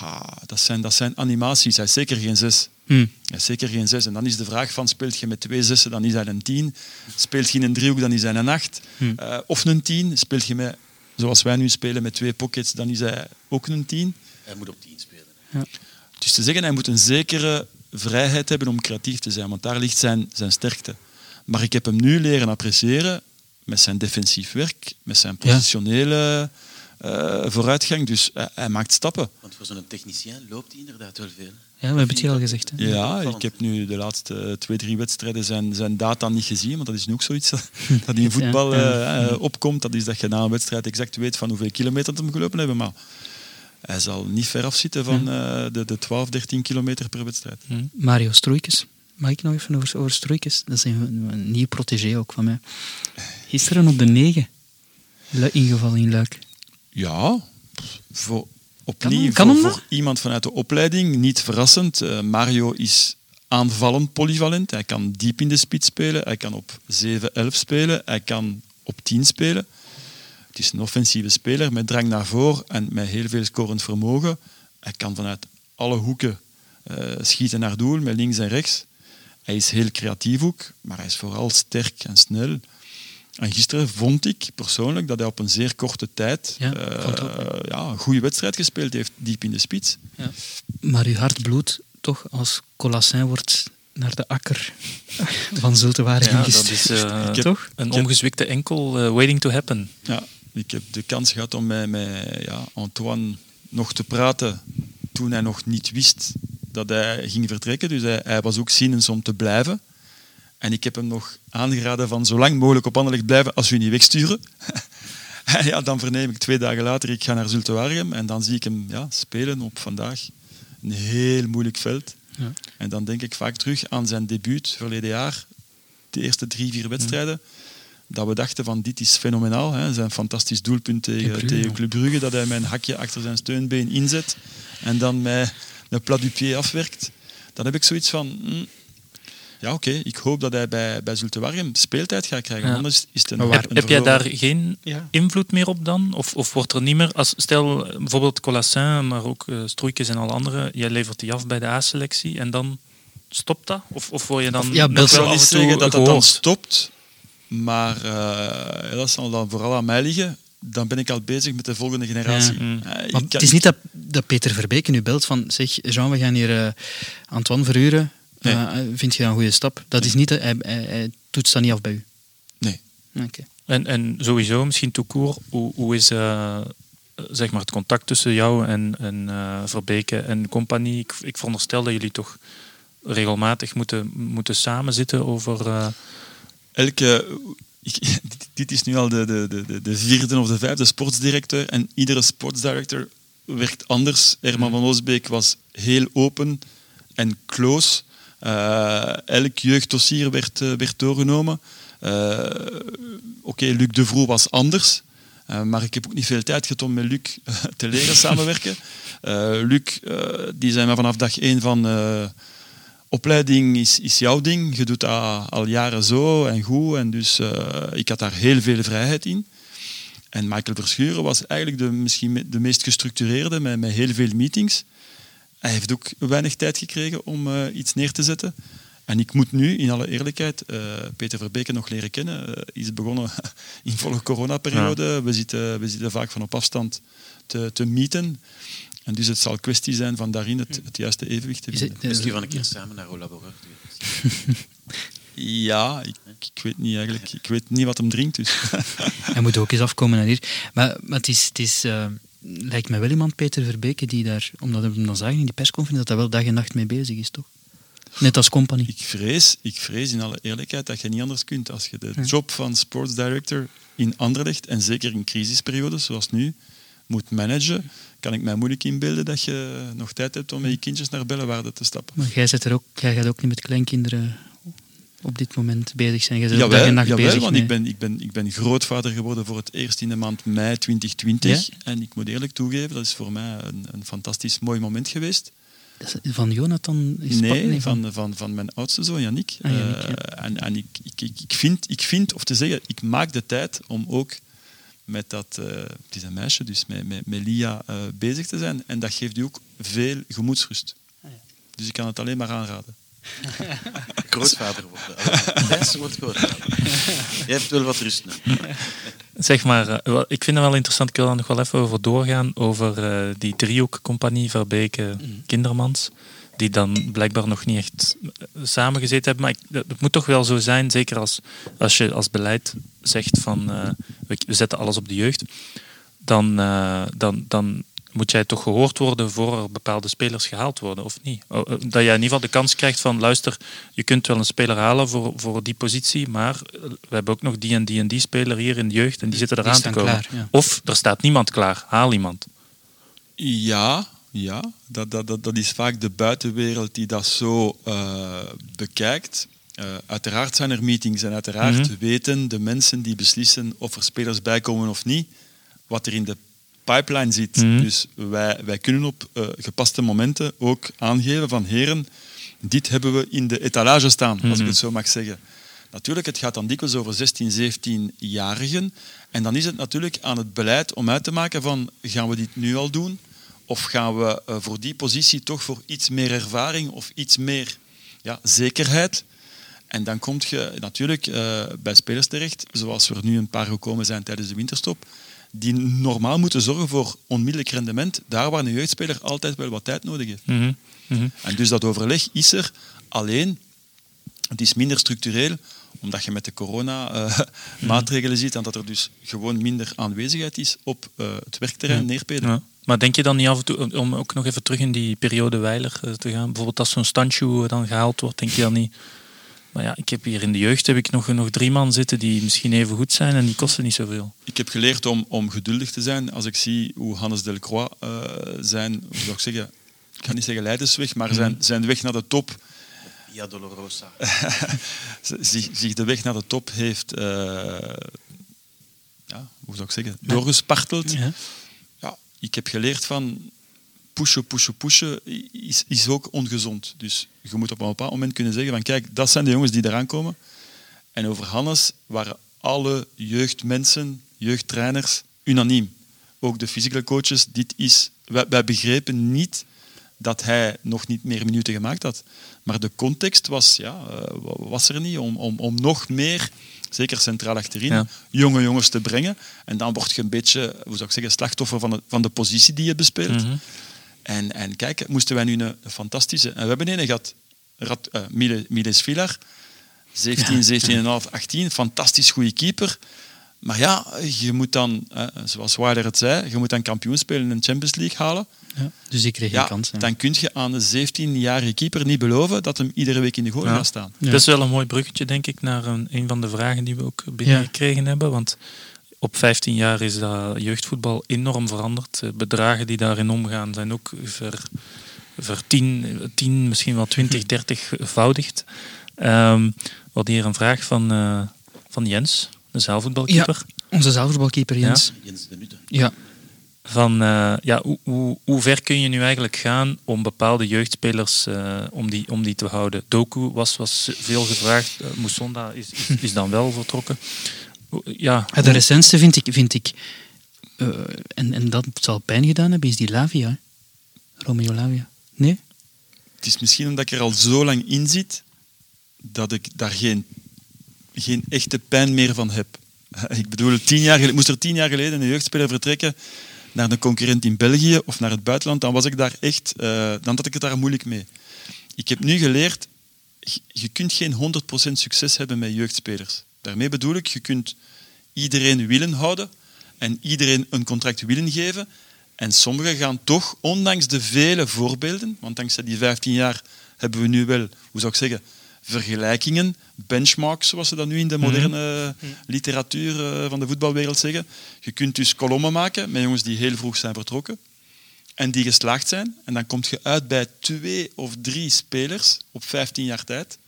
Ah, dat, zijn, dat zijn animaties. Hij is zeker geen 6. Hmm. Zeker geen zes. En dan is de vraag van, speelt je met twee zessen, dan is dat een tien. Speelt je in een driehoek, dan is dat een acht. Hmm. Eh, of een tien. Speelt je met, zoals wij nu spelen, met twee pockets, dan is hij ook een tien. Hij moet op tien spelen. Ja. Dus te zeggen, hij moet een zekere vrijheid hebben om creatief te zijn, want daar ligt zijn, zijn sterkte. Maar ik heb hem nu leren appreciëren met zijn defensief werk, met zijn positionele eh, vooruitgang. Dus hij, hij maakt stappen. Want voor zo'n technicien loopt hij inderdaad wel veel. Ja, we hebben het hier al gezegd. Hè? Ja, ik heb nu de laatste twee, drie wedstrijden zijn, zijn data niet gezien, want dat is nu ook zoiets dat, dat in voetbal Ja. eh, eh, opkomt. Dat is dat je na een wedstrijd exact weet van hoeveel kilometer het hem gelopen hebben. Maar hij zal niet ver afzitten van eh, de, de 12, 13 kilometer per wedstrijd. Mario Stroeikens. Mag ik nog even over, over Stroeikens? Dat is een, een nieuw protégé ook van mij. Gisteren op de 9. Ingevallen in Luik. Ja, voor, opnieuw kan voor, iemand vanuit de opleiding, niet verrassend. Eh, Mario is aanvallend polyvalent. Hij kan diep in de spits spelen, hij kan op 7, 11 spelen, hij kan op 10 spelen. Het is een offensieve speler met drang naar voren en met heel veel scorend vermogen. Hij kan vanuit alle hoeken eh, schieten naar doel, met links en rechts. Hij is heel creatief ook, maar hij is vooral sterk en snel. En gisteren vond ik persoonlijk dat hij op een zeer korte tijd Ja, eh, ja, een goede wedstrijd gespeeld heeft, diep in de spits. Maar uw hart bloedt toch als Colassin wordt naar de akker van Zultewaardig Ja, dat is eh, heb- Toch? een ongezwikte enkel eh, waiting to happen. Ja, ik heb de kans gehad om met, met ja, Antoine nog te praten toen hij nog niet wist dat hij ging vertrekken. Dus hij, hij was ook zienens om te blijven. En ik heb hem nog aangeraden van zo lang mogelijk op Anderlecht blijven als we u niet wegsturen. en ja, dan verneem ik twee dagen later, ik ga naar Zulte Waregem en dan zie ik hem ja, spelen op vandaag. Een heel moeilijk veld. Ja. En dan denk ik vaak terug aan zijn debuut verleden jaar. De eerste drie, vier wedstrijden. Dat we dachten van dit is fenomenaal. Hè. Zijn fantastisch doelpunt tegen, Club Brugge, tegen. Club Brugge. Dat hij een hakje achter zijn steunbeen inzet. En dan met een plat du pied afwerkt. Dan heb ik zoiets van... hm, ja, oké. Ik hoop dat hij bij, bij Zulte Waregem speeltijd gaat krijgen. Ja. Anders is het een, een Heb jij daar geen Ja. invloed meer op dan? Of, of wordt er niet meer, als, stel bijvoorbeeld Colassin, maar ook uh, Stroeikens en al anderen, jij levert die af bij de A-selectie en dan stopt dat? Of, of word je dan Of- ja, wel niet zeggen dat dat dan stopt, maar eh, dat zal dan vooral aan mij liggen. Dan ben ik al bezig met de volgende generatie. Ja. Mm. Eh, het is niet dat, dat Peter Verbeke nu belt van zeg Jean, we gaan hier eh, Antoine verhuren. Nee. Eh, vind je dat een goede stap? Dat is niet, hij, hij, hij toetst dat niet af bij u. Nee. Oké. En, en sowieso, misschien tout court, hoe, hoe is eh, zeg maar het contact tussen jou en, en eh, Verbeke en compagnie? Ik, ik veronderstel dat jullie toch regelmatig moeten, moeten samenzitten over... eh, elke, ik, dit, is nu al de, de, de- de, de vierde of de vijfde sportsdirecteur en iedere sportsdirector werkt anders. Herman van Oosbeek was heel open en close. Eh, elk jeugddossier werd, eh, werd doorgenomen. Eh, Oké, Luc de Vroe was anders. Maar ik heb ook niet veel tijd gehad om met Luc te leren samenwerken. Luc, die me vanaf dag één van... opleiding is, is jouw ding. Je doet dat al jaren zo en goed. En dus ik had daar heel veel vrijheid in. En Michael Verschuren was eigenlijk de, misschien de meest gestructureerde, met, met heel veel meetings. Hij heeft ook weinig tijd gekregen om eh, iets neer te zetten. En ik moet nu, in alle eerlijkheid, eh, Peter Verbeke nog leren kennen. Eh, is begonnen in volle coronaperiode. We, zitten, we zitten vaak van op afstand te, te meeten. En dus het zal kwestie zijn van daarin het, het juiste evenwicht te vinden. het, Misschien van een keer samen naar Olaboreur. Ja, ik, ik weet niet eigenlijk. Ik weet niet wat hem drinkt. Dus. hij moet ook eens afkomen naar hier. Maar, maar het, is, het is, eh, lijkt me wel iemand, Peter Verbeke, die daar, omdat we hem dan zagen in die persconferentie, dat hij wel dag en nacht mee bezig is, toch? Net als compagnie. ik, vrees, ik vrees in alle eerlijkheid dat je niet anders kunt. Als je de Ja. job van sports director in Anderlecht, en zeker in crisisperiodes zoals nu, moet managen, kan ik mij moeilijk inbeelden dat je nog tijd hebt om met je kindjes naar Bellewaarde te stappen. Maar jij, zit er ook, jij gaat ook niet met kleinkinderen op dit moment bezig zijn. Jij bent ook dag en nacht jawel, bezig. want ik ben, ik, ben, ik ben grootvader geworden voor het eerst in de maand mei 2020. En ik moet eerlijk toegeven, dat is voor mij een, een fantastisch mooi moment geweest. Van Jonathan? Is Nee, pap- van, van, van mijn oudste zoon, Yannick. Ah, Yannick, Eh, ja. en en ik, ik, ik, vind, ik vind, of te zeggen, ik maak de tijd om ook met dat, eh, het is een meisje, dus met, met, met Lia eh, bezig te zijn. En dat geeft u ook veel gemoedsrust. Ah, Dus ik kan het alleen maar aanraden. Grootvader worden. Thijs wordt grootvader. Jij hebt wel wat rust nu. Zeg maar, eh, ik vind het wel interessant, ik wil daar nog wel even over doorgaan, over eh, die driehoekcompagnie Verbeke Kindermans, die dan blijkbaar nog niet echt eh, samengezeten hebben. Maar ik, het moet toch wel zo zijn, zeker als, als je als beleid zegt van we, zetten alles op de jeugd, dan, dan, dan moet jij toch gehoord worden voor er bepaalde spelers gehaald worden, of niet? Oh, eh, Dat jij in ieder geval de kans krijgt van, luister, je kunt wel een speler halen voor, voor die positie, maar eh, we hebben ook nog die en die en die speler hier in de jeugd en die zitten Die eraan te staan komen. klaar, ja. Of er staat niemand klaar, haal iemand. Ja, ja dat, dat, dat, dat is vaak de buitenwereld die dat zo eh, bekijkt. Eh, uiteraard zijn er meetings en uiteraard Mhm. weten de mensen die beslissen of er spelers bij komen of niet, wat er in de pipeline zit. Mhm. Dus wij, wij kunnen op eh, gepaste momenten ook aangeven van heren, dit hebben we in de etalage staan, als ik Mhm. het zo mag zeggen. Natuurlijk, het gaat dan dikwijls over 16, 17-jarigen. En dan is het natuurlijk aan het beleid om uit te maken van, gaan we dit nu al doen? Of gaan we eh, voor die positie toch voor iets meer ervaring of iets meer ja, zekerheid? En dan kom je natuurlijk eh, bij spelers terecht, zoals er nu een paar gekomen zijn tijdens de winterstop, die normaal moeten zorgen voor onmiddellijk rendement, daar waar een jeugdspeler altijd wel wat tijd nodig heeft. Mhm. Mhm. En dus dat overleg is er. Alleen, Het is minder structureel, omdat je met de corona-maatregelen ziet en dat er dus gewoon minder aanwezigheid is op eh, het werkterrein. Ja. Maar denk je dan niet af en toe, om ook nog even terug in die periode Weiler eh, te gaan, bijvoorbeeld als zo'n standshoe dan gehaald wordt, denk je dan niet... Maar ja, ik heb hier in de jeugd heb ik nog, nog drie man zitten die misschien even goed zijn en die kosten niet zoveel. Ik heb geleerd om, om geduldig te zijn. Als ik zie hoe Hannes Delcroix uh, zijn, hoe zou ik zeggen, ik ga niet zeggen leidersweg, maar zijn, zijn weg naar de top, Via Dolorosa. zich, zich de weg naar de top heeft, uh, ja, hoe zou ik zeggen, doorgesparteld. Ja. Ja, ik heb geleerd van pushen, pushen, pushen is, is ook ongezond. Dus je moet op een bepaald moment kunnen zeggen van kijk, dat zijn de jongens die eraan komen. En over Hannes waren alle jeugdmensen, jeugdtrainers, unaniem. Ook de physical coaches, dit is... Wij, wij begrepen niet dat hij nog niet meer minuten gemaakt had. Maar de context was, ja, was er niet om, om, om nog meer, zeker centraal achterin, Ja. jonge jongens te brengen. En dan word je een beetje, hoe zou ik zeggen, slachtoffer van de, van de positie die je bespeelt. Mhm. En, en kijk, moesten wij nu een, een fantastische... En we hebben een gehad, Rad, uh, Mile, Miles Villar, 17, 17,5, 18, fantastisch goede keeper. Maar ja, je moet dan, eh, zoals Waarder het zei, je moet dan kampioen spelen in de Champions League halen. Ja, dus ik kreeg Ja, geen kans. hè. dan kun je aan een 17-jarige keeper niet beloven dat hem iedere week in de goal Ja. gaat staan. Ja. Dat is wel een mooi bruggetje, denk ik, naar een, een van de vragen die we ook binnengekregen hebben. Want op 15 jaar is dat jeugdvoetbal enorm veranderd. De bedragen die daarin omgaan zijn ook ver, ver 10, 10, misschien wel 20, 30-voudigd. Um, we hadden hier een vraag van, uh, van Jens, de zaalvoetbalkeeper. Onze zaalvoetbalkeeper Jens. Jens de Nutte. Ja. Van uh, ja, hoe, hoe, hoe, ver kun je nu eigenlijk gaan om bepaalde jeugdspelers uh, om, die, om die te houden? Doku was, was veel gevraagd. Uh, Moussonda is, is, is, dan wel vertrokken. Ja, de recentste vind ik, vind ik uh, en, en dat zal pijn gedaan hebben, is die Lavia. Romeo Lavia. Nee? Het is misschien omdat ik er al zo lang in zit dat ik daar geen, geen echte pijn meer van heb. Ik bedoel, tien jaar geleden, moest er tien jaar geleden een jeugdspeler vertrekken naar een concurrent in België of naar het buitenland, dan was ik daar echt, uh, dan had ik het daar moeilijk mee. Ik heb nu geleerd, je kunt geen 100% succes hebben met jeugdspelers. Daarmee bedoel ik, je kunt iedereen willen houden en iedereen een contract willen geven. En sommigen gaan toch, ondanks de vele voorbeelden, want dankzij die 15 jaar hebben we nu wel, hoe zou ik zeggen, vergelijkingen, benchmarks, zoals ze dat nu in de moderne uh, literatuur uh, van de voetbalwereld zeggen. Je kunt dus kolommen maken met jongens die heel vroeg zijn vertrokken en die geslaagd zijn. En dan kom je uit bij twee of drie spelers op 15 jaar tijd.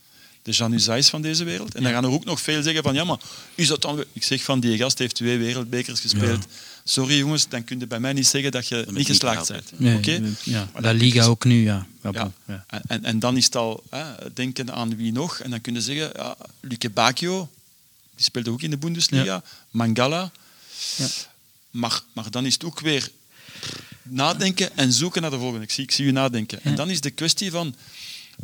De Jean Uzais van deze wereld. En dan gaan er ook nog veel zeggen van, ja, maar is dat dan... Ik zeg van, die gast heeft twee wereldbekers gespeeld. Ja. Sorry jongens, dan kun je bij mij niet zeggen dat je niet geslaagd bent. Nee, okay? ja. La Liga ook nu, ja. ja. ja. En, en dan is het al hè, denken aan wie nog. En dan kun je zeggen, ja, Luke Bacchio, die speelde ook in de Bundesliga. Mangala. Maar dan is het ook weer nadenken en zoeken naar de volgende. Ik zie, ik zie u nadenken. En dan is de kwestie van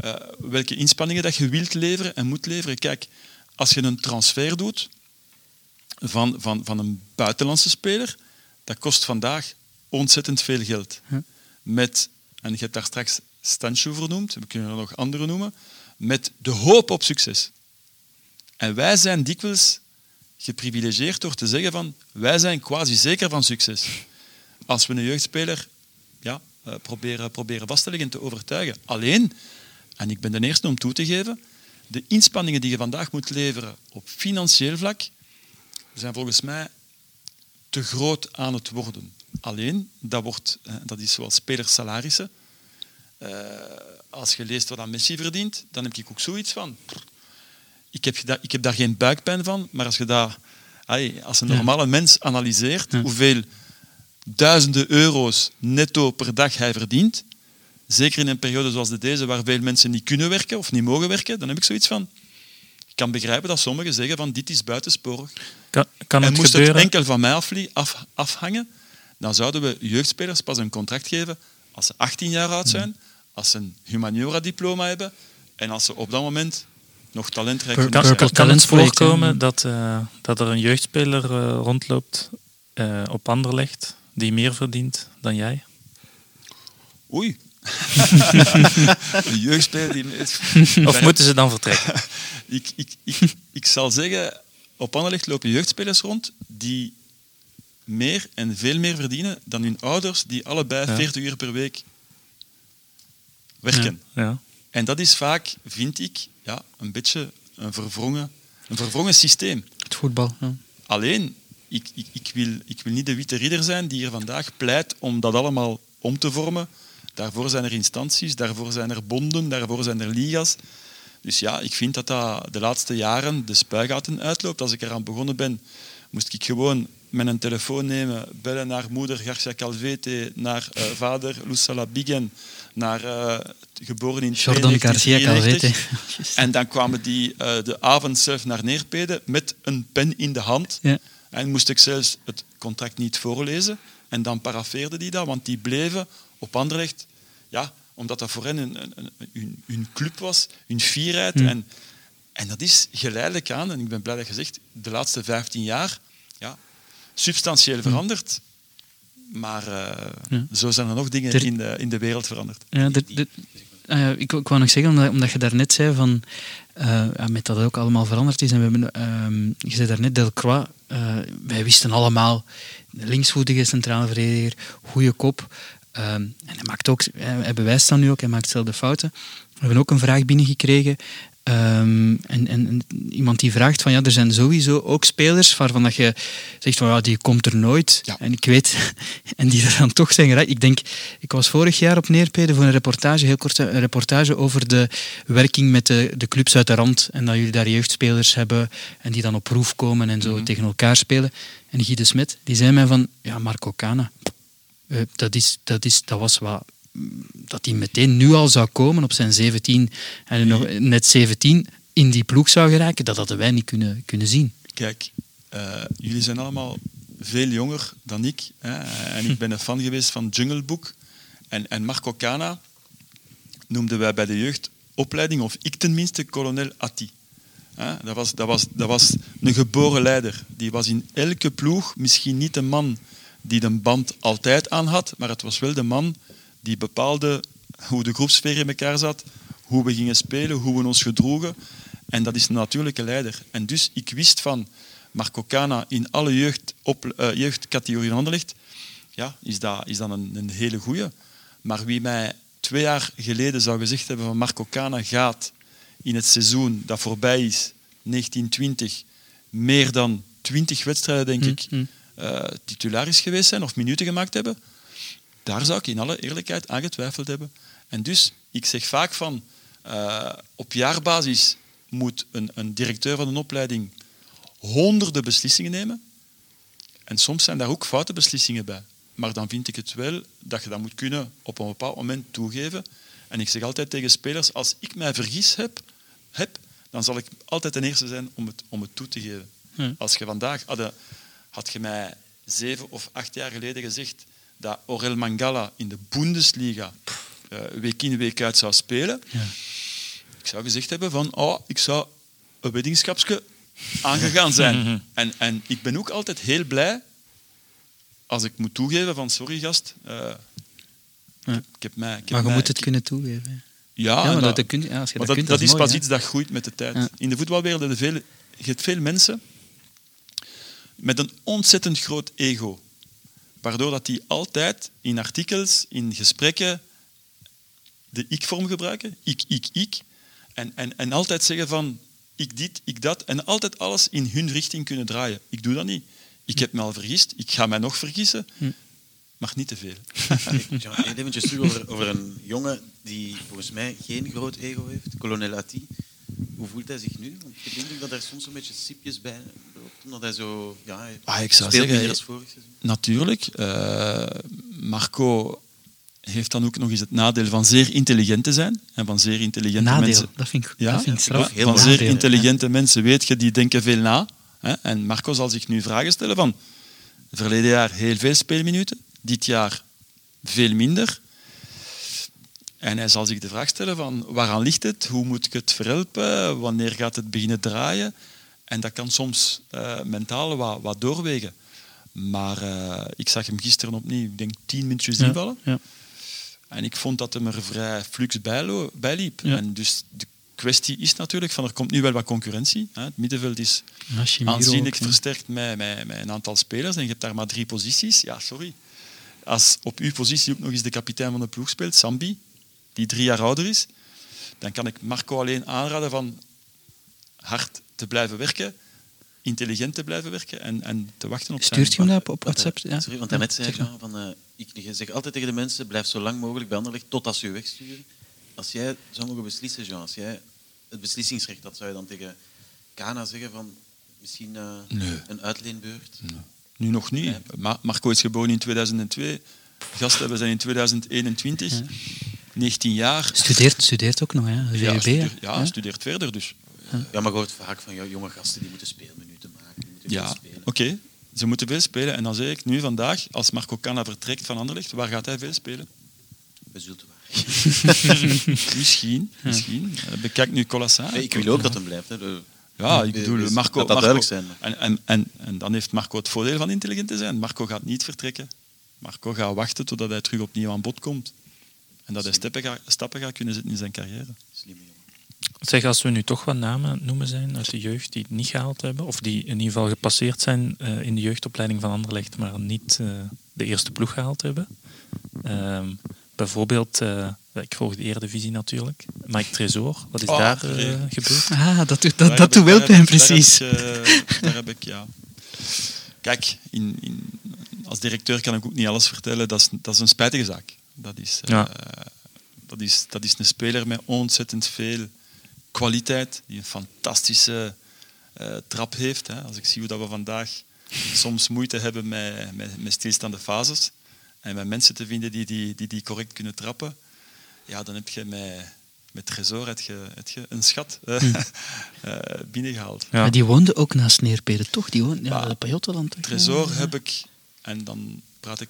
uh, welke inspanningen dat je wilt leveren en moet leveren. Kijk, als je een transfer doet van, van, van een buitenlandse speler, dat kost vandaag ontzettend veel geld. Met, en je hebt daar straks Stancho vernoemd, we kunnen er nog andere noemen, met de hoop op succes. En wij zijn dikwijls geprivilegeerd door te zeggen van wij zijn quasi zeker van succes. Als we een jeugdspeler ja, uh, proberen, proberen vast te leggen en te overtuigen. Alleen, en ik ben de eerste om toe te geven, de inspanningen die je vandaag moet leveren op financieel vlak zijn volgens mij te groot aan het worden. Alleen, dat, wordt, dat is zoals spelersalarissen. Uh, als je leest wat Messi verdient, dan heb ik ook zoiets van... Ik heb, daar, ik heb daar geen buikpijn van, maar als je dat... Als een normale ja. mens analyseert ja. hoeveel duizenden euro's netto per dag hij verdient, zeker in een periode zoals de deze, waar veel mensen niet kunnen werken of niet mogen werken, dan heb ik zoiets van... Ik kan begrijpen dat sommigen zeggen van dit is buitensporig. Kan, kan en het moest gebeuren? het enkel van mij af, afhangen, dan zouden we jeugdspelers pas een contract geven als ze 18 jaar oud zijn, als ze een humaniora-diploma hebben en als ze op dat moment nog talentrijk kan, zijn. Kan, kan het voorkomen dat, uh, dat er een jeugdspeler uh, rondloopt uh, op Anderlecht die meer verdient dan jij? Oei. een jeugdspeler die... Of moeten ze dan vertrekken? ik, ik, ik, ik zal zeggen, op Anderlecht lopen jeugdspelers rond die meer en veel meer verdienen dan hun ouders, die allebei Ja. 40 uur per week werken. Ja. En dat is vaak, vind ik, ja, een beetje een verwrongen, een verwrongen systeem. Het voetbal. Ja. Alleen, ik, ik, ik, wil, ik wil niet de witte ridder zijn die hier vandaag pleit om dat allemaal om te vormen. Daarvoor zijn er instanties, daarvoor zijn er bonden, daarvoor zijn er liga's. Dus ja, ik vind dat dat de laatste jaren de spuigaten uitloopt. Als ik eraan begonnen ben, moest ik gewoon met een telefoon nemen, bellen naar moeder Garcia Calvete, naar eh, vader Lucella Bigen, naar eh, geboren in Jordan Garcia 1993. Calvete. En dan kwamen die eh, de avond zelf naar Neerpede met een pen in de hand. Ja. En moest ik zelfs het contract niet voorlezen. En dan parafeerden die dat, want die bleven op Anderlecht, ja, omdat dat voor hen een, een, een- hun, club was, hun fierheid. Hmm. En, en dat is geleidelijk aan, en ik ben blij dat je zegt, de laatste 15 jaar ja, substantieel veranderd. Maar eh, Ja. zo zijn er nog dingen in de, in de wereld veranderd. Ja, ah ja, ik, ik wou nog zeggen, omdat, omdat je daarnet zei van, ja, met dat het ook allemaal veranderd is. En we hebben, ehm, je zei daarnet Delcroix, eh wij wisten allemaal, linksvoetige centrale verdediger, goede kop. Ehm, en hij, maakt ook, hij, bewijst dat nu ook, hij maakt zelf de fouten. We hebben ook een vraag binnengekregen. ehm, en, en, iemand die vraagt van ja, er zijn sowieso ook spelers waarvan dat je zegt van ja, die komt er nooit. Ja. En ik weet, en die er dan toch zijn geraakt. Ik denk, ik was vorig jaar op Neerpede voor een reportage, heel kort een reportage over de werking met de, de clubs uit de rand. En dat jullie daar jeugdspelers hebben en die dan op proef komen en zo tegen elkaar spelen. En Guy de Smet, die zei mij van, ja, Marco Cana, eh, dat, is, dat, is, dat was wat dat hij meteen nu al zou komen op zijn 17 en nog net 17 in die ploeg zou geraken, dat hadden wij niet kunnen, kunnen zien. Kijk, eh, jullie zijn allemaal veel jonger dan ik. Hè, en ik ben een fan geweest van Jungle Book. En, en Marco Cana noemden wij bij de jeugdopleiding, of ik tenminste, kolonel Atti. Dat, was, dat, was, dat was een geboren leider. Die was in elke ploeg misschien niet de man die de band altijd aan had, maar het was wel de man die bepaalde hoe de groepsfeer in elkaar zat, hoe we gingen spelen, hoe we ons gedroegen. En dat is een natuurlijke leider. En dus ik wist van Marco Cana in alle jeugd op, eh, jeugdcategorieën Anderlecht, ja, is dat, is dat een, een hele goeie. Maar wie mij twee jaar geleden zou gezegd hebben van Marco Cana gaat in het seizoen dat voorbij is, 1920, meer dan 20 wedstrijden, denk ik, mm. Eh, titularis geweest zijn of minuten gemaakt hebben, daar zou ik in alle eerlijkheid aan getwijfeld hebben. En dus, ik zeg vaak van, eh, op jaarbasis moet een, een directeur van een opleiding honderden beslissingen nemen. En soms zijn daar ook foute beslissingen bij. Maar dan vind ik het wel dat je dat moet kunnen op een bepaald moment toegeven. En ik zeg altijd tegen spelers, als ik mij vergis heb, heb dan zal ik altijd de eerste zijn om het, om het toe te geven. Ja. Als je vandaag, had, had je mij zeven of acht jaar geleden gezegd dat Orel Mangala in de Bundesliga eh, week in week uit zou spelen, Ja. ik zou gezegd hebben van, oh, ik zou een weddingschapsje aangegaan zijn. en, en ik ben ook altijd heel blij als ik moet toegeven van, sorry gast, eh, ik, heb, ik heb mij... Ik heb Maar je mij- moet het ik- kunnen toegeven. Ja, Ja, maar dat, dat kun je, ja, als je maar dat, dat, kunt, dat is mooi, pas hè. iets dat groeit met de tijd. Ja. In de voetbalwereld heb je veel, je hebt veel mensen met een ontzettend groot ego. Waardoor dat die altijd in artikels, in gesprekken, de ik-vorm gebruiken. Ik, ik, ik. En, en, en altijd zeggen van ik dit, ik dat. En altijd alles in hun richting kunnen draaien. Ik doe dat niet. Ik heb me al vergist. Ik ga mij nog vergissen. Maar niet te veel. Ja, heel eventjes terug over, over een jongen die volgens mij geen groot ego heeft, kolonel Atti. Hoe voelt hij zich nu? Want ik denk dat er soms een beetje sipjes bij loopt, omdat hij zo... Ja, hij Ah, ik zou zeggen, meer als vorig seizoen. Natuurlijk. eh, Marco heeft dan ook nog eens het nadeel van zeer intelligent te zijn. En van zeer intelligente Nadeel, mensen. dat vind ik, Ja, dat vind ik ja, straf. heel van zeer Nadeel, intelligente mensen weet je, die denken veel na. Hè? En Marco zal zich nu vragen stellen van... Verleden jaar heel veel speelminuten. Dit jaar veel minder. En hij zal zich de vraag stellen van waaraan ligt het? Hoe moet ik het verhelpen? Wanneer gaat het beginnen draaien? En dat kan soms eh, mentaal wat, wat doorwegen. Maar eh, ik zag hem gisteren opnieuw, ik denk tien minuutjes Ja, invallen. ja. En ik vond dat hem er vrij flux bij, liep. Ja. En dus de kwestie is natuurlijk van er komt nu wel wat concurrentie. Hè. Het middenveld is aanzienlijk ook, versterkt met, met, met een aantal spelers en je hebt daar maar drie posities. Ja, sorry. Als op uw positie ook nog eens de kapitein van de ploeg speelt, Sambi, die drie jaar ouder is, dan kan ik Marco alleen aanraden van hard te blijven werken, intelligent te blijven werken en, en te wachten op Stuurt je zijn... hem dat op, op WhatsApp? Ja. Sorry, want daarnet zei zeg ik nog van, eh, ik je zeg altijd tegen de mensen, blijf zo lang mogelijk bij Anderlecht totdat ze je wegsturen. Als jij zou mogen beslissen, Jean, als jij het beslissingsrecht had, zou je dan tegen Kana zeggen van misschien eh, Nee. een uitleenbeurt? Nu nog niet. Ma- Marco is geboren in 2002. Gasten, we zijn in 2021. 19 jaar. Studeert, studeert ook nog, hè? Ja, VUB. hè? studeert, ja, Ja. studeert verder dus. Ja, maar je hoort vaak van ja, jonge gasten die moeten speelminuten maken. Die moeten Ja, oké. Ze moeten veel spelen. En dan zeg ik nu vandaag, als Marco Canna vertrekt van Anderlecht, waar gaat hij veel spelen? Bij Zultewaar. Misschien, misschien. Eh, Bekijk nu Colassa. Nee, ik wil ook dat hem blijft. Hè. De- Ja, ik bedoel, Marco... dat dat Marco duidelijk zijn. En, en, en, en dan heeft Marco het voordeel van intelligent te zijn. Marco gaat niet vertrekken. Marco gaat wachten totdat hij terug opnieuw aan bod komt. En dat hij stappen gaat, stappen gaat kunnen zetten in zijn carrière. Slimme jongen. Zeg, als we nu toch wat namen aan het noemen zijn uit de jeugd die het niet gehaald hebben, of die in ieder geval gepasseerd zijn eh, in de jeugdopleiding van Anderlecht, maar niet eh, de eerste ploeg gehaald hebben. Ehm, bijvoorbeeld, eh, ik volg de Eredivisie natuurlijk, Mike Tresor, wat is Oh, daar gebeurd? Ah, dat, doet- dat, Daar dat doet wel pijn, daar heb precies. ik, Daar heb ik, ja. Kijk, in, in, als directeur kan ik ook niet alles vertellen. Dat is, dat is een spijtige zaak. Dat is, eh, Ja. dat, is, dat is een speler met ontzettend veel kwaliteit, die een fantastische eh, trap heeft. Hè. Als ik zie hoe dat we vandaag soms moeite hebben met, met, met stilstaande fases en met mensen te vinden die die, die, die correct kunnen trappen, ja, dan heb je met, met Tresor heb je, heb je een schat eh, eh, binnengehaald. Ja. Maar die woonde ook naast Neerpede, toch? Die woonde ja, Maar op Pajottenland. Tresor Ja. heb ik, en dan praat ik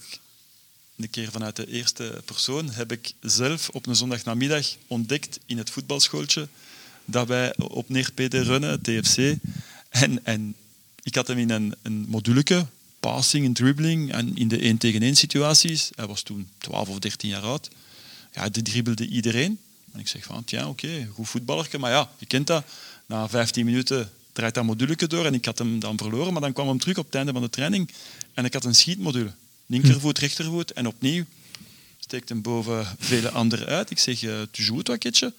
een keer vanuit de eerste persoon, heb ik zelf op een zondagnamiddag ontdekt in het voetbalschooltje dat wij op Neerpede runnen, TFC. En, en ik had hem in een, een moduleke, passing en dribbling, en in de 1 tegen 1 situaties. Hij was toen 12 of 13 jaar oud. Ja, die dribbelde iedereen. En ik zeg van, ja, oké, goed voetballerke, maar ja, je kent dat. Na 15 minuten draait dat moduleke door en ik had hem dan verloren, maar dan kwam hem terug op het einde van de training en ik had een schietmodule. Linkervoet, rechtervoet en opnieuw steekt hem boven vele anderen uit. Ik zeg, uh, toi, Ketje?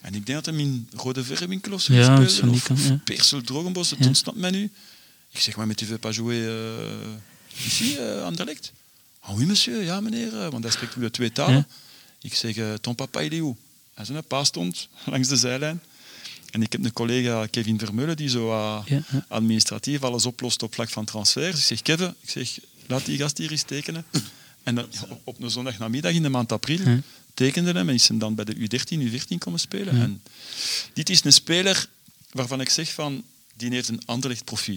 En ik denk dat hem in Rode Verrewinkel of zo Ja, speelde, of, of ja. Persel Drogenbos, het Ja. ontsnapt mij nu. Ik zeg, maar met tu veux pas jouer uh, ici, uh, Anderlecht? Ah oui, monsieur, ja meneer, want hij spreekt ook de twee talen. Ja. Ik zeg, uh, ton papa, il est où? En zijn pa stond langs de zijlijn. En ik heb een collega, Kevin Vermeulen, die zo uh, Ja, ja. administratief alles oplost op vlak van transfers. Ik zeg, Kevin, ik zeg, laat die gast hier eens tekenen. En dan, op, op een zondagnamiddag in de maand april Ja. tekende hem en is hem dan bij de U13, U14 komen spelen. Ja. En dit is een speler waarvan ik zeg van, die heeft een anderlicht profiel.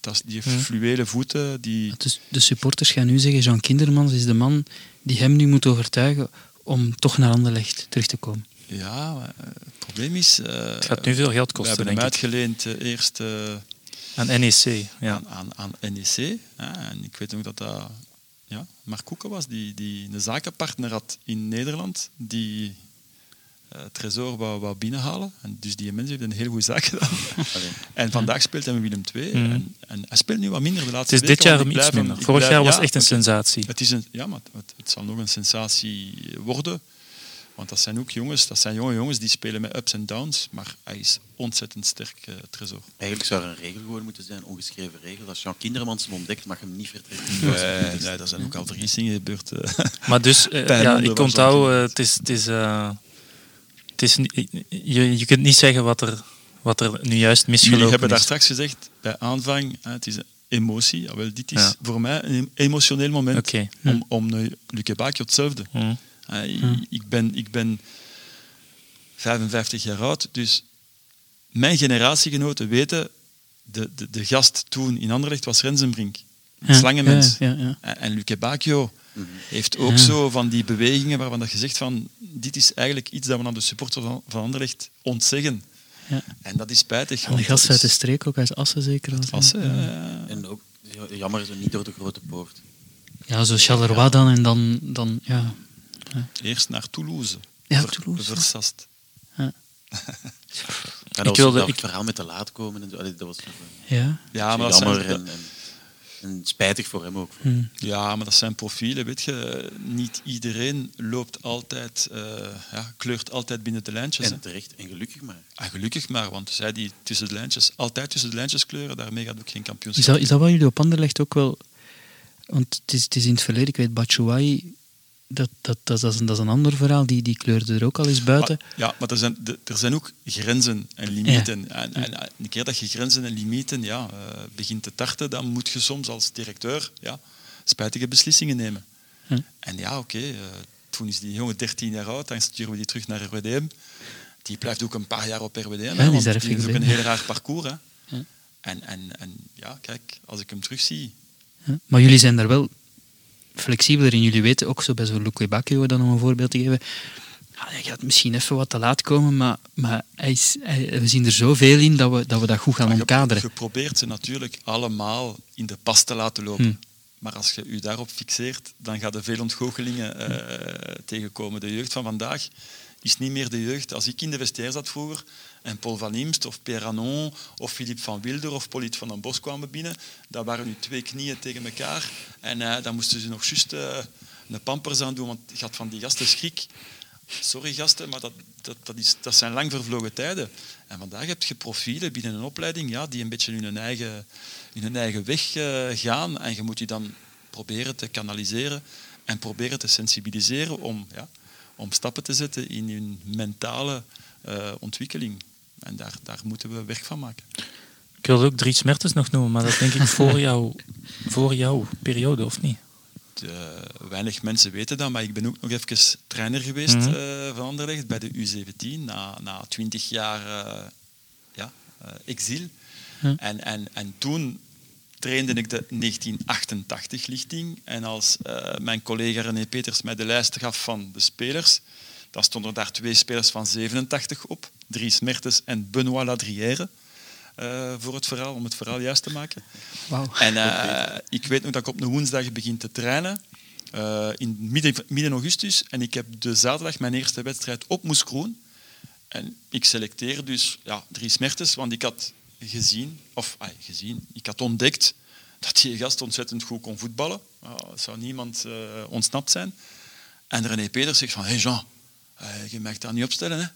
Dat is die Ja. fluwele voeten, die... Dus de supporters gaan nu zeggen, Jean Kindermans is de man die hem nu moet overtuigen om toch naar Anderlecht terug te komen. Ja, eh, het probleem is... eh, Het gaat nu veel geld we kosten, hebben hem uitgeleend eh, eerst eh, Aan NEC, ja. aan, aan, aan NEC. Ja, en ik weet nog dat dat ja, Mark Koeken was, die, die een zakenpartner had in Nederland, die eh Tresor wou, wou binnenhalen. En dus die mens heeft een heel goede zaak gedaan. Allee. En vandaag speelt hij met Willem II. Mhm. En, en hij speelt nu wat minder de Het laatste is dit jaar iets blijf minder. Vorig blijf- jaar was ja, het echt een sensatie. Het, is een, ja, maar het, het zal nog een sensatie worden. Want dat zijn ook jongens, dat zijn jonge jongens die spelen met ups en downs. Maar hij is ontzettend sterk, Tresor. Eigenlijk zou er een regel gewoon moeten zijn, ongeschreven regel. Als Jean Kindermans hem ontdekt, mag hem niet vertrekken. Nee, nee, er zijn ook al vergissingen gebeurd. eh. Maar dus, eh, ja, ik onthoud, het is, het is, eh, het is je, je kunt niet zeggen wat er, wat er nu juist misgelopen Jullie hebben daar is. straks gezegd, bij aanvang, hè, het is een emotie. Wel, dit is Ja. voor mij een emotioneel moment. Om, om uh, Luke Bakio hetzelfde. Hm. Uh, ik, ik, ben, ik ben 55 jaar oud, dus mijn generatiegenoten weten, de, de, de gast toen in Anderlecht was Rensenbrink. Een Ja, slangenmens. ja, ja, ja. En, en Luke Mhm. heeft ook Ja. zo van die bewegingen waarvan dat je zegt van dit is eigenlijk iets dat we aan de supporters van, van Anderlecht ontzeggen. Ja. En dat is spijtig. En de gast uit de streek, ook uit Assen zeker. Als, Assen, ja. ja, ja. En ook, jammer is het niet door de grote poort. Ja, zo Charleroi dan en dan, dan ja. Eerst naar Toulouse. Ja, Ver- Toulouse. Versast. Ja, dat was wilde- dat ik- verhaal met te laat komen. En zo. Allee, dat was Ja. Ja, maar dat jammer zijn, en, en, en spijtig voor hem ook. Hm. ja, maar dat zijn profielen, weet je. Niet iedereen loopt altijd, eh, ja, kleurt altijd binnen de lijntjes. En terecht en gelukkig maar. Ah, gelukkig maar, want zij die tussen de lijntjes, altijd tussen de lijntjes kleuren, daarmee gaat ook geen kampioenschap. Is dat, is dat wat jullie op Anderlecht ook wel... Want het is, het is in het verleden, ik weet, Batshuayi, dat, dat, dat, dat, is een, dat is een ander verhaal, die, die kleurde er ook al eens buiten. Maar- ja, maar er zijn, er zijn ook grenzen en limieten. En, en, en een keer dat je grenzen en limieten ja, eh, begint te tarten, dan moet je soms als directeur ja, spijtige beslissingen nemen. Hm. En ja, oké, eh, toen is die jongen 13 jaar oud, dan sturen we die terug naar RWDM. Die blijft ook een paar jaar op RWDM, hè, die is want die heeft ook een heel raar parcours. Hè. Ja. En, en, en ja, kijk, als ik hem terugzie, Hè? Maar jullie zijn daar wel flexibeler in. Jullie weten ook zo bij zo'n Luque Bacchio, dan om een voorbeeld te geven. Ja, hij gaat misschien even wat te laat komen, maar, maar hij is, hij- we zien er zoveel in dat we dat, we dat goed gaan Maar omkaderen. Je probeert ze natuurlijk allemaal in de pas te laten lopen. Hm. Maar als je je daarop fixeert, dan gaat er veel ontgoochelingen eh, tegenkomen. De jeugd van vandaag is niet meer de jeugd. Als ik in de vestiaire zat vroeger en Paul van Imst of Pierre Anon of Philippe van Wilder of Polit van den Bos kwamen binnen, dat waren nu twee knieën tegen elkaar. En eh, dan moesten ze nog juist eh, een pampers aan doen, want je had van die gasten schrik. Sorry gasten, maar dat, dat, dat, is, dat zijn lang vervlogen tijden. En vandaag heb je profielen binnen een opleiding ja, die een beetje hun eigen, hun eigen weg eh, gaan. En je moet die dan proberen te kanaliseren en proberen te sensibiliseren om, ja, om stappen te zetten in hun mentale ontwikkeling. En daar, daar moeten we werk van maken. Ik wilde ook Dries Mertens nog noemen, maar dat denk ik voor, jou, voor jouw periode, of niet? De, weinig mensen weten dat, maar ik ben ook nog even trainer geweest eh, van Anderlecht bij de U17 na, na 20 jaar eh, ja, eh, exil. En, en, en toen trainde ik de 1988-lichting en als mijn collega René Peters mij de lijst gaf van de spelers, dan stonden daar twee spelers van 87 op, Dries Mertens en Benoît Ladrière. eh, voor het verhaal, om het verhaal juist te maken. Wauw. En eh, ik weet nog dat ik op een woensdag begin te trainen. eh, in midden, midden augustus. En ik heb de zaterdag mijn eerste wedstrijd op Moeskroen. En ik selecteer dus ja, Dries Mertens, want ik had gezien, of ah, gezien, ik had ontdekt dat die gast ontzettend goed kon voetballen. Dat zou niemand eh, ontsnapt zijn. En René Peters zegt van, hé hey Jean, eh, je mag daar niet opstellen. Hè?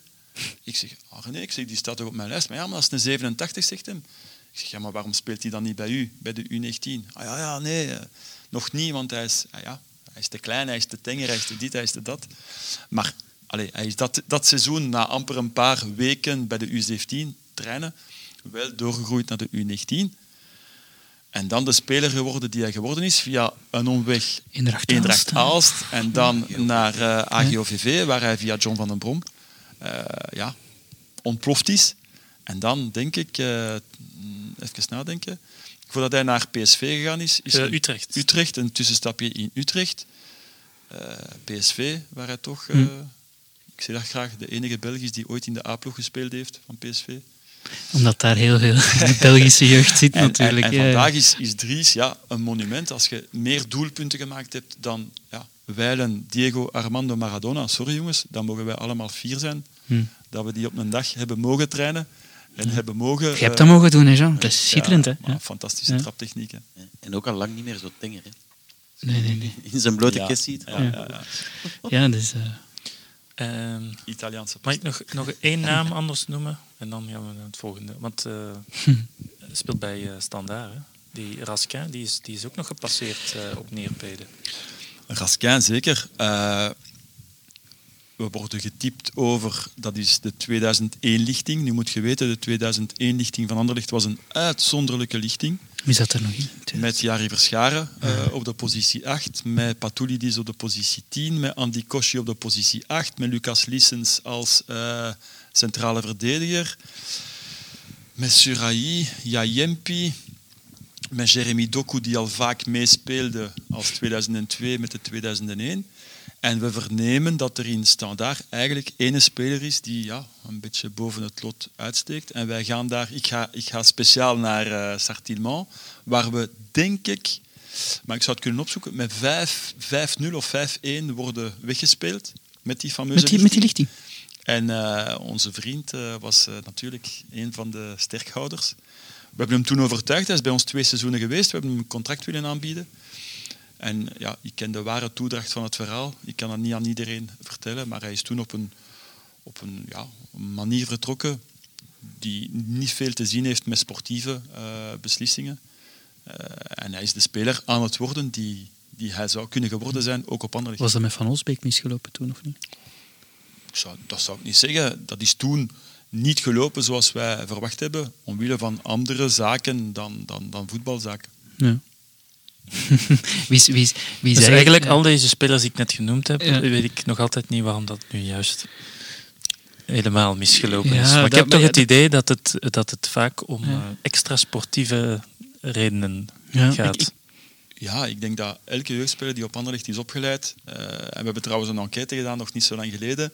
Ik zeg, ah René, ik zeg, die staat toch op mijn lijst. Maar ja, maar dat is een 87, zegt hem. Ik zeg, ja, maar waarom speelt hij dan niet bij u, bij de U19? Ah ja, ja, nee, eh, nog niet, want hij is, ah, ja, hij is te klein, hij is te tenger, hij is te dit, hij is te dat. Maar allee, hij is dat, dat seizoen, na amper een paar weken bij de U17 trainen, wel doorgegroeid naar de U19. En dan de speler geworden die hij geworden is via een omweg Eendracht Eendracht Aalst, en dan naar eh AGOVV, waar hij via John van den Brom eh, ja, ontploft is. En dan denk ik, eh, even nadenken, voordat hij naar PSV gegaan is, is Utrecht. Utrecht, een tussenstapje in Utrecht. Eh, PSV, waar hij toch, eh, Hm. ik zeg dat graag, de enige Belg is die ooit in de A-ploeg gespeeld heeft van PSV. Omdat daar heel veel de Belgische jeugd zit En, natuurlijk. en, en vandaag is, is Dries ja, een monument. Als je meer doelpunten gemaakt hebt dan ja, Wijlen, Diego, Armando, Maradona. Sorry jongens, dan mogen wij allemaal fier zijn Hm. dat we die op een dag hebben mogen trainen. En hebben mogen... Je hebt dat mogen doen, hè Jean? Dat is schitterend, ja, hè? Ja. Fantastische Ja. traptechniek. hè. En ook al lang niet meer zo tenger. Hè. Nee, nee, nee. In zijn blote Ja. kist ziet. Ja, ja, ja. Ja, dus... eh, Ehm, Italiaanse mag ik nog, nog één naam anders noemen? En dan gaan we naar het volgende. Want eh hij speelt bij eh Standaard. Hè? Die Raskin die is, die is ook nog gepasseerd eh, op Neerpede. Raskin, zeker. Eh, we worden getypt over, dat is de 2001-lichting. Nu moet je weten, de 2001-lichting van Anderlecht was een uitzonderlijke lichting. Wie zat er nog in? Met Jari Verscharen eh, op de positie 8, met Patoulidis op de positie 10, met Andy Kosci op de positie 8, met Lucas Lissens als eh, centrale verdediger, met Surayi, Jayempi, met Jeremy Doku die al vaak meespeelde als 2002 met de 2001. En we vernemen dat er in Standaard eigenlijk ene speler is die ja, een beetje boven het lot uitsteekt. En wij gaan daar, ik ga, ik ga speciaal naar uh, Sartillement, waar we denk ik Maar ik zou het kunnen opzoeken. Met 5 5-0 of 5-1 worden weggespeeld met die fameuze Met die, met die lichting. En eh, onze vriend eh, was natuurlijk een van de sterkhouders. We hebben hem toen overtuigd. Hij is bij ons twee seizoenen geweest. We hebben hem een contract willen aanbieden. En ja, ik ken de ware toedracht van het verhaal. Ik kan dat niet aan iedereen vertellen, maar hij is toen op een, op een, ja, een manier vertrokken die niet veel te zien heeft met sportieve eh, beslissingen. Eh, en hij is de speler aan het worden die, die hij zou kunnen geworden zijn, ook op andere Was dat met Van Olsbeek misgelopen toen, of niet? Zou, dat zou ik niet zeggen. Dat is toen niet gelopen zoals wij verwacht hebben, omwille van andere zaken dan, dan, dan voetbalzaken. Ja. wie is, wie is, wie is Dus eigenlijk al deze spelers die ik net genoemd heb, Ja. weet ik nog altijd niet waarom dat nu juist helemaal misgelopen Ja, is. Maar ik heb toch het idee dat het, dat het vaak om Ja. eh, extra sportieve redenen Ja, gaat. ik- Ja, ik denk dat elke jeugdspeler die op Anderlecht is opgeleid, eh, en we hebben trouwens een enquête gedaan nog niet zo lang geleden,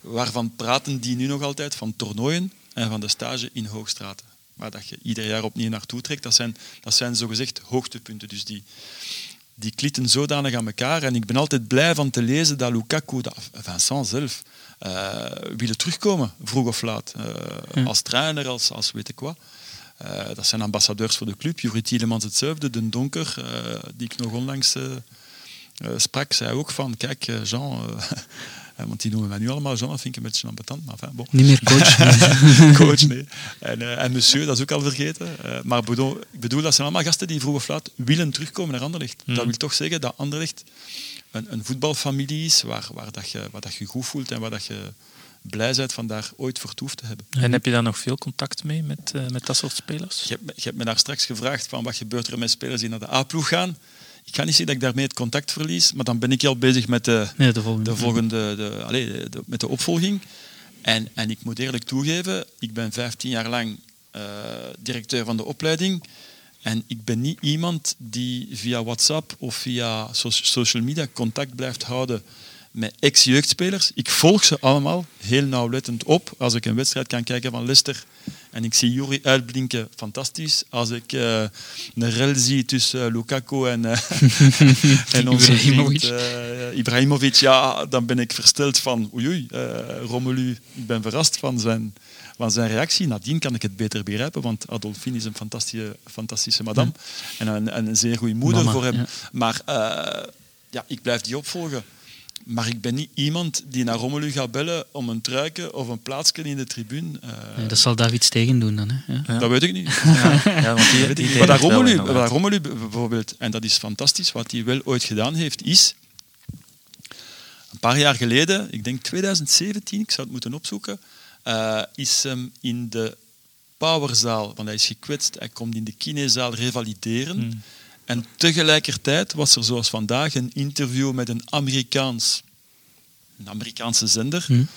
waarvan praten die nu nog altijd? Van toernooien en van de stage in Hoogstraten. Waar dat je ieder jaar opnieuw naartoe trekt. Dat zijn, dat zijn zogezegd hoogtepunten. Dus die, die klitten zodanig aan elkaar. En ik ben altijd blij van te lezen dat Lukaku, dat Vincent zelf, eh willen terugkomen, vroeg of laat. Eh, Als trainer, als, als weet ik wat. Eh, dat zijn ambassadeurs voor de club. Juri Tielemans hetzelfde, Den Donker, die ik nog onlangs sprak, zei ook van, kijk Jean, want die noemen mij nu allemaal Jean, dat vind ik een beetje ambetant, maar enfin, bon. Niet meer coach. coach, nee. En, eh, en monsieur, dat is ook al vergeten. Eh, maar bedoel, ik bedoel, dat zijn allemaal gasten die vroeg of laat willen terugkomen naar Anderlecht. Dat wil toch zeggen dat Anderlecht een, een voetbalfamilie is waar, waar, dat je, waar dat je goed voelt en waar dat je blij bent van daar ooit vertoefd te hebben. En heb je daar nog veel contact mee met, eh, met dat soort spelers? Je hebt, me- je hebt me daar straks gevraagd van wat gebeurt er met spelers die naar de A-ploeg gaan. Ik ga niet zeggen dat ik daarmee het contact verlies, maar dan ben ik al bezig met de, Nee, de volgende. de volgende, de, allee, de- de- met de opvolging. En, en ik moet eerlijk toegeven, ik ben 15 jaar lang eh, directeur van de opleiding. En ik ben niet iemand die via WhatsApp of via so- social media contact blijft houden met ex-jeugdspelers. Ik volg ze allemaal heel nauwlettend op. Als ik een wedstrijd kan kijken van Leicester en ik zie Juri uitblinken, fantastisch. Als ik eh, een rel zie tussen eh, Lukaku en, eh, en onze Ibrahimovic. vriend Ibrahimovic, ja, dan ben ik versteld van oei, oei Romelu, ik ben verrast van zijn, van zijn reactie. Nadien kan ik het beter begrijpen, want Adolfine is een fantastische, fantastische madame en, een, en een zeer goede moeder Mama, voor hem. ja. Maar ja, ik blijf die opvolgen. Maar ik ben niet iemand die naar Romelu gaat bellen om een truiken of een plaatsje in de tribune. eh, Nee, dat zal David Stegen doen dan. Hè? Ja. Ja. Dat weet ik niet. Ja, ja, want die, die deed Maar Romelu bijvoorbeeld, en dat is fantastisch, wat hij wel ooit gedaan heeft, is een paar jaar geleden, ik denk 2017, ik zou het moeten opzoeken, eh, is hem in de powerzaal, want hij is gekwetst, hij komt in de kinezaal revalideren. Hmm. En tegelijkertijd was er zoals vandaag een interview met een Amerikaans, een Amerikaanse zender. Hmm.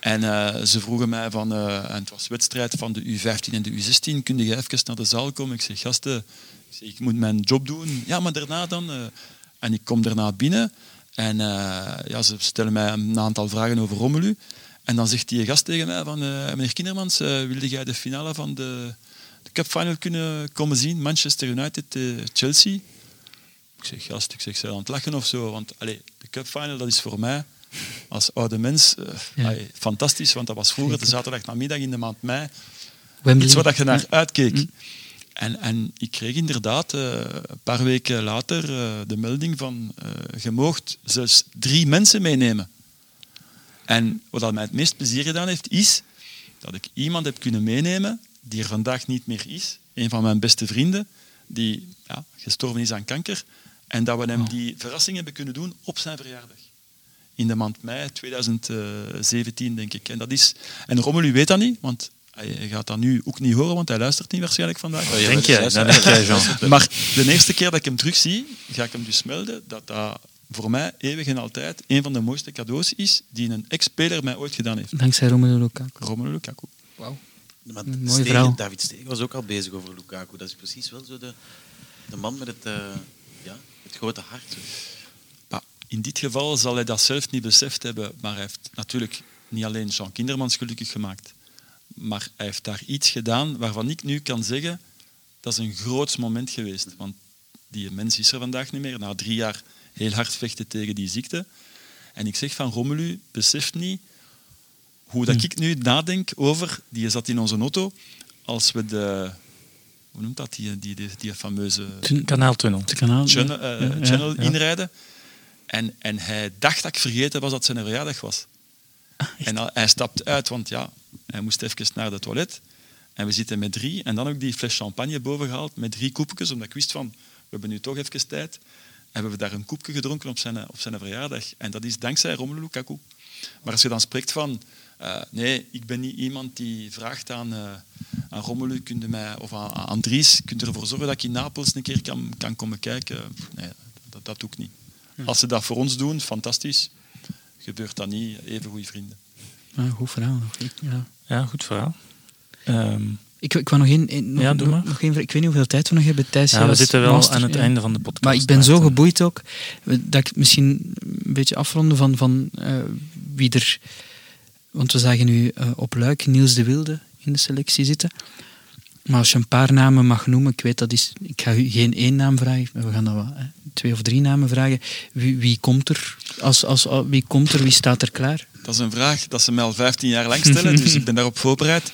En eh, ze vroegen mij van, eh, en het was wedstrijd van de U15 en de U16, kun je even naar de zaal komen? Ik zeg, gasten, ik, zeg, ik moet mijn job doen. Ja, maar daarna dan? eh. en ik kom daarna binnen en ja, ze stellen mij een aantal vragen over Romelu. En dan zegt die gast tegen mij van, meneer Kindermans, wilde jij de finale van de Cup Final kunnen komen zien? Manchester United, eh, Chelsea? Ik zeg, gast, ik zeg, ze aan het lachen of zo. Want de Cup Final, dat is voor mij als oude mens eh, Ja. allee, fantastisch. Want dat was vroeger de zaterdagnamiddag in de maand mei. Wembley. Iets waar je naar uitkeek. Mm. En, en ik kreeg inderdaad eh, een paar weken later de melding van je moogt zelfs drie mensen meenemen. En wat dat mij het meest plezier gedaan heeft, is dat ik iemand heb kunnen meenemen die er vandaag niet meer is. Een van mijn beste vrienden, die ja, gestorven is aan kanker. En dat we hem die verrassing hebben kunnen doen op zijn verjaardag. In de maand mei 2017, denk ik. En, dat is, en Romelu weet dat niet, want hij gaat dat nu ook niet horen, want hij luistert niet waarschijnlijk vandaag. Denk jij? Dat denk jij, Jean. Maar de eerste keer dat ik hem terugzie, ga ik hem dus melden dat dat voor mij eeuwig en altijd een van de mooiste cadeaus is die een ex-speler mij ooit gedaan heeft. Dankzij Romelu Lukaku. Romelu Lukaku. Maar Een mooie Stegen- vrouw. David Stegen was ook al bezig over Lukaku. Dat is precies wel zo de, de man met het, eh, ja, het grote hart. in dit geval zal hij dat zelf niet beseft hebben, maar hij heeft natuurlijk niet alleen Jean Kindermans gelukkig gemaakt, maar hij heeft daar iets gedaan waarvan ik nu kan zeggen dat is een groot moment geweest. Want die mens is er vandaag niet meer. Na drie jaar heel hard vechten tegen die ziekte. En ik zeg van Romelu, beseft niet hoe dat ik nu nadenk over, die zat in onze auto, als we de, hoe noemt dat, die, die, die, die fameuze Kanaaltunnel. Het kanaal. channel, eh, Ja, ja, channel ja. inrijden. En, en hij dacht dat ik vergeten was dat het zijn verjaardag was. en al- hij stapt uit, want ja, hij moest even naar de toilet. En we zitten met drie. En dan ook die fles champagne boven gehaald met drie koepjes, omdat ik wist van, we hebben nu toch even tijd. En we hebben daar een koepje gedronken op zijn, op zijn verjaardag. En dat is dankzij Romelu Lukaku. Maar als je dan spreekt van, eh, nee, ik ben niet iemand die vraagt aan, eh aan Romelu, mij, of aan, aan Dries, kun je ervoor zorgen dat ik in Napels een keer kan, kan komen kijken? Nee, dat, dat doe ik niet. Als ze dat voor ons doen, fantastisch. Gebeurt dat niet, even goede vrienden. Goed verhaal. nog. Ja. Ja, goed verhaal. Ehm, Ik, ik wou nog één... nog, Ja, doe nog- maar. nog één vraag. ik weet niet hoeveel tijd we nog hebben. Thijs, ja, we zitten wel master, aan het ja. einde van de podcast. Maar ik ben zo Maarten. geboeid ook, dat ik misschien een beetje afronden van, van eh, wie er... Want we zagen nu eh, op Luik Niels de Wilde in de selectie zitten. Maar als je een paar namen mag noemen, ik weet dat is... Ik ga u geen één naam vragen, we gaan dat wel, hè, twee of drie namen vragen. Wie, wie komt er? Als, als, wie komt er? Wie staat er klaar? Dat is een vraag dat ze mij al 15 jaar lang stellen, dus ik ben daarop voorbereid.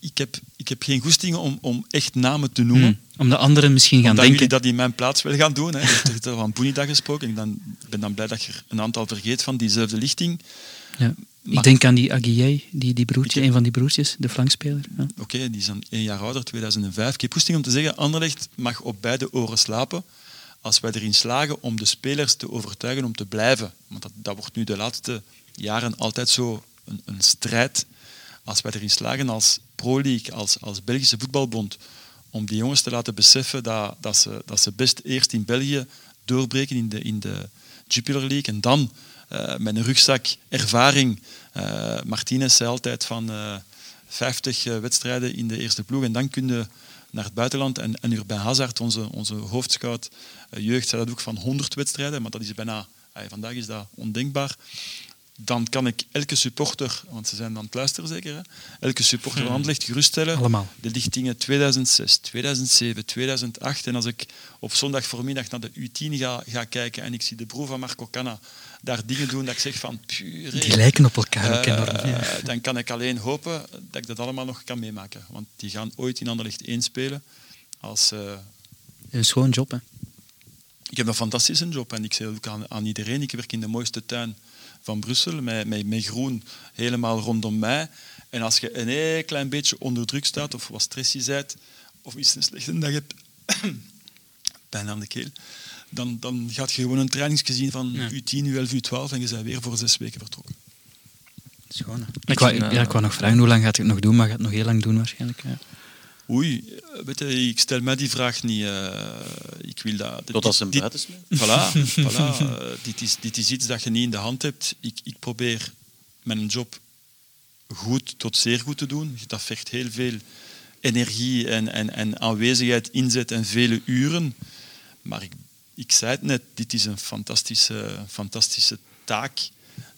Ik heb, ik heb geen goestingen om, om echt namen te noemen. Hmm. Om de anderen misschien gaan Omdat denken. dat in mijn plaats willen gaan doen. Hè. Je hebt er van Boenida gesproken. Ik dan, ben dan blij dat je er een aantal vergeet van diezelfde lichting. Ja. Maar- Ik denk aan die Aguillet, die, die broertje, heb- een van die broertjes, de flankspeler. Ja. Oké, die is dan één jaar ouder, 2005. Ik heb goesting om te zeggen, Anderlecht mag op beide oren slapen als wij erin slagen om de spelers te overtuigen om te blijven. Want dat, dat wordt nu de laatste jaren altijd zo een, een strijd. Als wij erin slagen als Pro League, als, als Belgische voetbalbond, om die jongens te laten beseffen dat, dat, ze, dat ze best eerst in België doorbreken in de, in de Jupiler League en dan eh, met een rugzak ervaring. eh Martinez zei altijd van eh, 50 eh, wedstrijden in de eerste ploeg en dan kun je naar het buitenland. En, en Urbain Hazard, onze, onze hoofdscout jeugd, zei dat ook van 100 wedstrijden, maar dat is bijna, vandaag is dat ondenkbaar. Dan kan ik elke supporter, want ze zijn aan het luisteren zeker, hè? elke supporter van Anderlecht geruststellen. Allemaal. De lichtingen 2006, 2007, 2008. En als ik op zondag voormiddag naar de U10 ga, ga kijken en ik zie de broer van Marco Canna daar dingen doen dat ik zeg van pure. Die lijken op elkaar ook Eh, enorm. Ja. Dan kan ik alleen hopen dat ik dat allemaal nog kan meemaken. Want die gaan ooit in Anderlecht 1 spelen. Als, eh, Een schoon job, hè. ik heb een fantastische job en ik zeg ook aan, aan iedereen, ik werk in de mooiste tuin van Brussel, met, met, met groen helemaal rondom mij. En als je een heel klein beetje onder druk staat, of wat stress je bent, of iets een slechte dag hebt, pijn aan de keel, dan, dan gaat je gewoon een trainingsje zien van Ja. U10, U11, U12 en je bent weer voor zes weken vertrokken. Schoon. Ik wou, vind, eh, ja, ik wou nog vragen, hoe lang gaat het nog doen? Maar gaat het nog heel lang doen waarschijnlijk. Ja. Oei, eh, weet je, ik stel mij die vraag niet. eh, ik wil dat... Ze hem dit- buiten. Voilà, voilà. Dit, is, dit is iets dat je niet in de hand hebt. Ik, ik probeer mijn job goed tot zeer goed te doen. Dat vergt heel veel energie en, en, en aanwezigheid, inzet en vele uren. Maar ik, ik zei het net, dit is een fantastische, fantastische taak.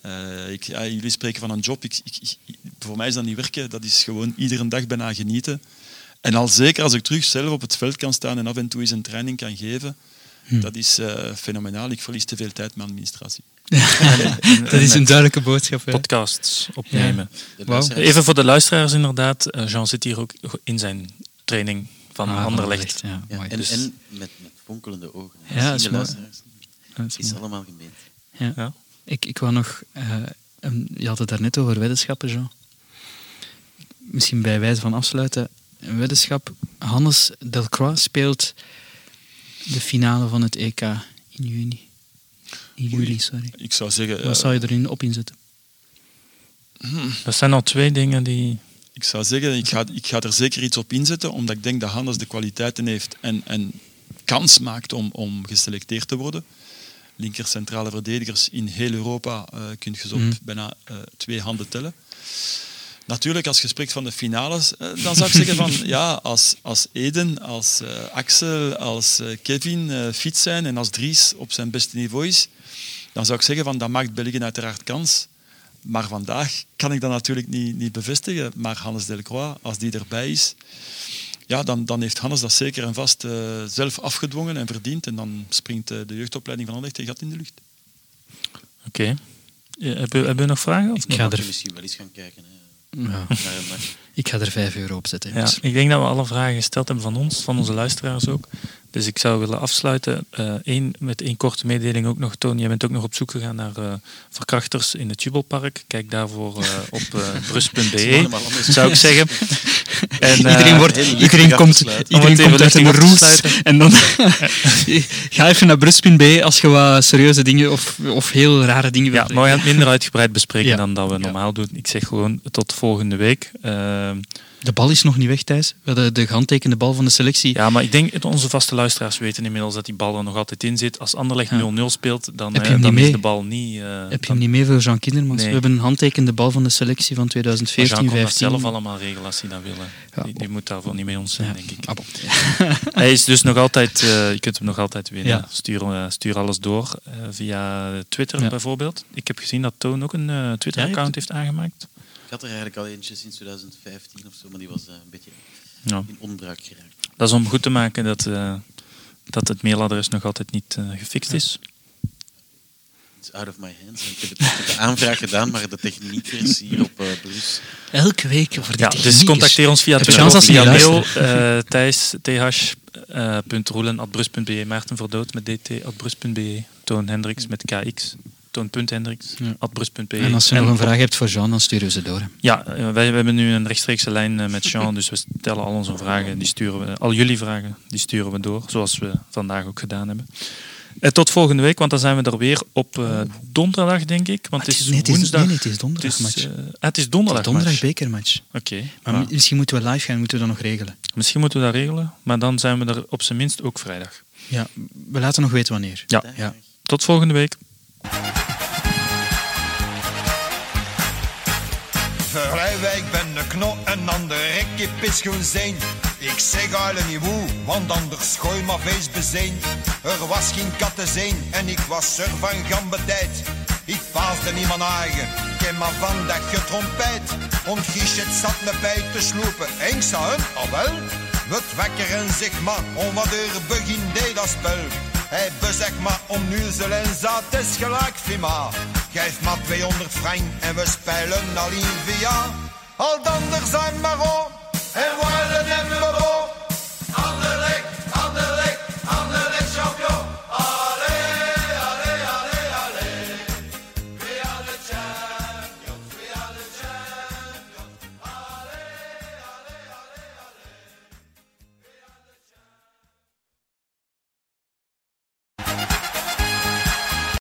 Eh, ik, ja, jullie spreken van een job. Ik, ik, ik- voor mij is dat niet werken. Dat is gewoon iedere dag bijna genieten. En al zeker als ik terug zelf op het veld kan staan en af en toe eens een training kan geven, dat is eh, fenomenaal. Ik verlies te veel tijd met administratie. Dat is een duidelijke boodschap. hè. Podcasts opnemen. Even voor de luisteraars inderdaad. eh, Jean zit hier ook in zijn training van Ah, Anderlecht. Ja, en, Dus- en met, met fonkelende ogen. Ja, dat is de mooi. luisteraars. Dat is is mooi. allemaal gemeend. Ja. Ja. Ik, ik wou nog... eh, een- je had het daarnet over weddenschappen, Jean. Misschien bij wijze van afsluiten. Een weddenschap. Hannes Delcroix speelt de finale van het EK in juni. In juli, sorry. Ik zou zeggen, eh, Wat zou je erin op inzetten? Dat zijn al twee dingen die... ik, zou zeggen ik, ga, ik ga er zeker iets op inzetten, omdat ik denk dat Hannes de kwaliteiten heeft en, en kans maakt om, om geselecteerd te worden. Linker centrale verdedigers in heel Europa eh kun je ze op Mm. bijna eh, twee handen tellen. Natuurlijk, als je spreekt van de finales, eh, dan zou ik zeggen van ja, als, als Eden, als Axel, als Kevin fit zijn en als Dries op zijn beste niveau is, dan zou ik zeggen van dat maakt België uiteraard kans. Maar vandaag kan ik dat natuurlijk niet, niet bevestigen. Maar Hannes Delcroix, als die erbij is, ja, dan, dan heeft Hannes dat zeker en vast eh, zelf afgedwongen en verdiend. En dan springt eh, de jeugdopleiding van Anderlecht een gat in de lucht. Oké. Ja, hebben, hebben we nog vragen? Of Ik ga er, je misschien wel eens gaan kijken. Hè, ja, ik ga er 5 euro op zetten. Ja, ik denk dat we alle vragen gesteld hebben van ons, van onze luisteraars ook. Dus ik zou willen afsluiten eh, één, met één korte mededeling ook nog. Toon, jij bent ook nog op zoek gegaan naar eh, verkrachters in het Jubelpark. Kijk daarvoor eh, op brus.be, zou ik zeggen. En, iedereen wordt, iedereen komt, iedereen komt uit een roes. En dan ga even naar brus.be als je wat serieuze dingen of, of heel rare dingen ja, wilt. maar we gaan het minder uitgebreid bespreken Ja. dan dat we normaal doen. Ik zeg gewoon tot volgende week. Eh, De bal is nog niet weg, Thijs. We hadden de gehandtekende bal van de selectie. ja, maar ik denk dat onze vaste luisteraars weten inmiddels dat die bal er nog altijd in zit. Als Anderlecht 0-0 Ja. speelt, dan, Heb je eh, hem dan niet is mee? de bal niet... eh, Heb je hem niet mee voor Jean Kindermans? Nee. We hebben een handtekende bal van de selectie van Maar Jean 2014, kon dat 15. zelf allemaal regelen als hij dat wil. Ja. Die, die moet daarvoor niet met ons zijn, Ja. denk ik. Ah, bon. Hij is dus nog altijd, eh, je kunt hem nog altijd winnen. Stuur, eh, stuur alles door eh, via Twitter bijvoorbeeld. Ik heb gezien dat Toon ook een eh, Twitter-account heeft aangemaakt. Had er eigenlijk al eentje sinds 2015 of zo, maar die was eh, een beetje Ja. in onbruik geraakt. Dat is om goed te maken dat, eh, dat het mailadres nog altijd niet eh, gefixt is. It's out of my hands. Ik heb, de aanvraag gedaan, maar de techniekers hier op eh Bruce. Elke week voor die Ja, dus contacteer ons via Twitter kans of als via mail. eh Thijs, uh, roelen, at brus.be, Maarten Verdood met dt, at brus.be, Toon Hendricks met kx, toon.hendricks, Ja. brus.be. En als je nog een vraag hebt voor Jean, dan sturen we ze door. Ja, eh, wij, wij hebben nu een rechtstreekse lijn eh, met Jean, dus we stellen al onze vragen, die sturen we, al jullie vragen, die sturen we door, zoals we vandaag ook gedaan hebben. Eh, tot volgende week, want dan zijn we er weer op donderdag, denk ik. Want het is nee, het is, woensdag. nee, het is Het donderdag is, match. eh, ah, het is donderdag. donderdag match. bekermatch. Oké. Maar misschien moeten we live gaan, moeten we dat nog regelen. Misschien moeten we dat regelen, maar dan zijn we er op zijn minst ook vrijdag. Ja, we laten nog weten wanneer. Ja, Ja. tot volgende week. Verlijwijk ben een knot en ander rekje pischoen zijn. Ik zeg alle niet woe, want anders gooi maar feest bezeen. Er was geen kat en ik was er van gambetijd. Ik paasde niemand eigen, ken maar van dat je trompet. Want Giechet zat me bij te sloepen, en ik zei hem, al wel. Wat wekker en zeg maar, om wat er begin dat spel. Hij bezegt maar om nulzel en zat, is gelijk Fima. Geef maar 200 frank en we spelen al via. Al dan er zijn maar op, en willen hem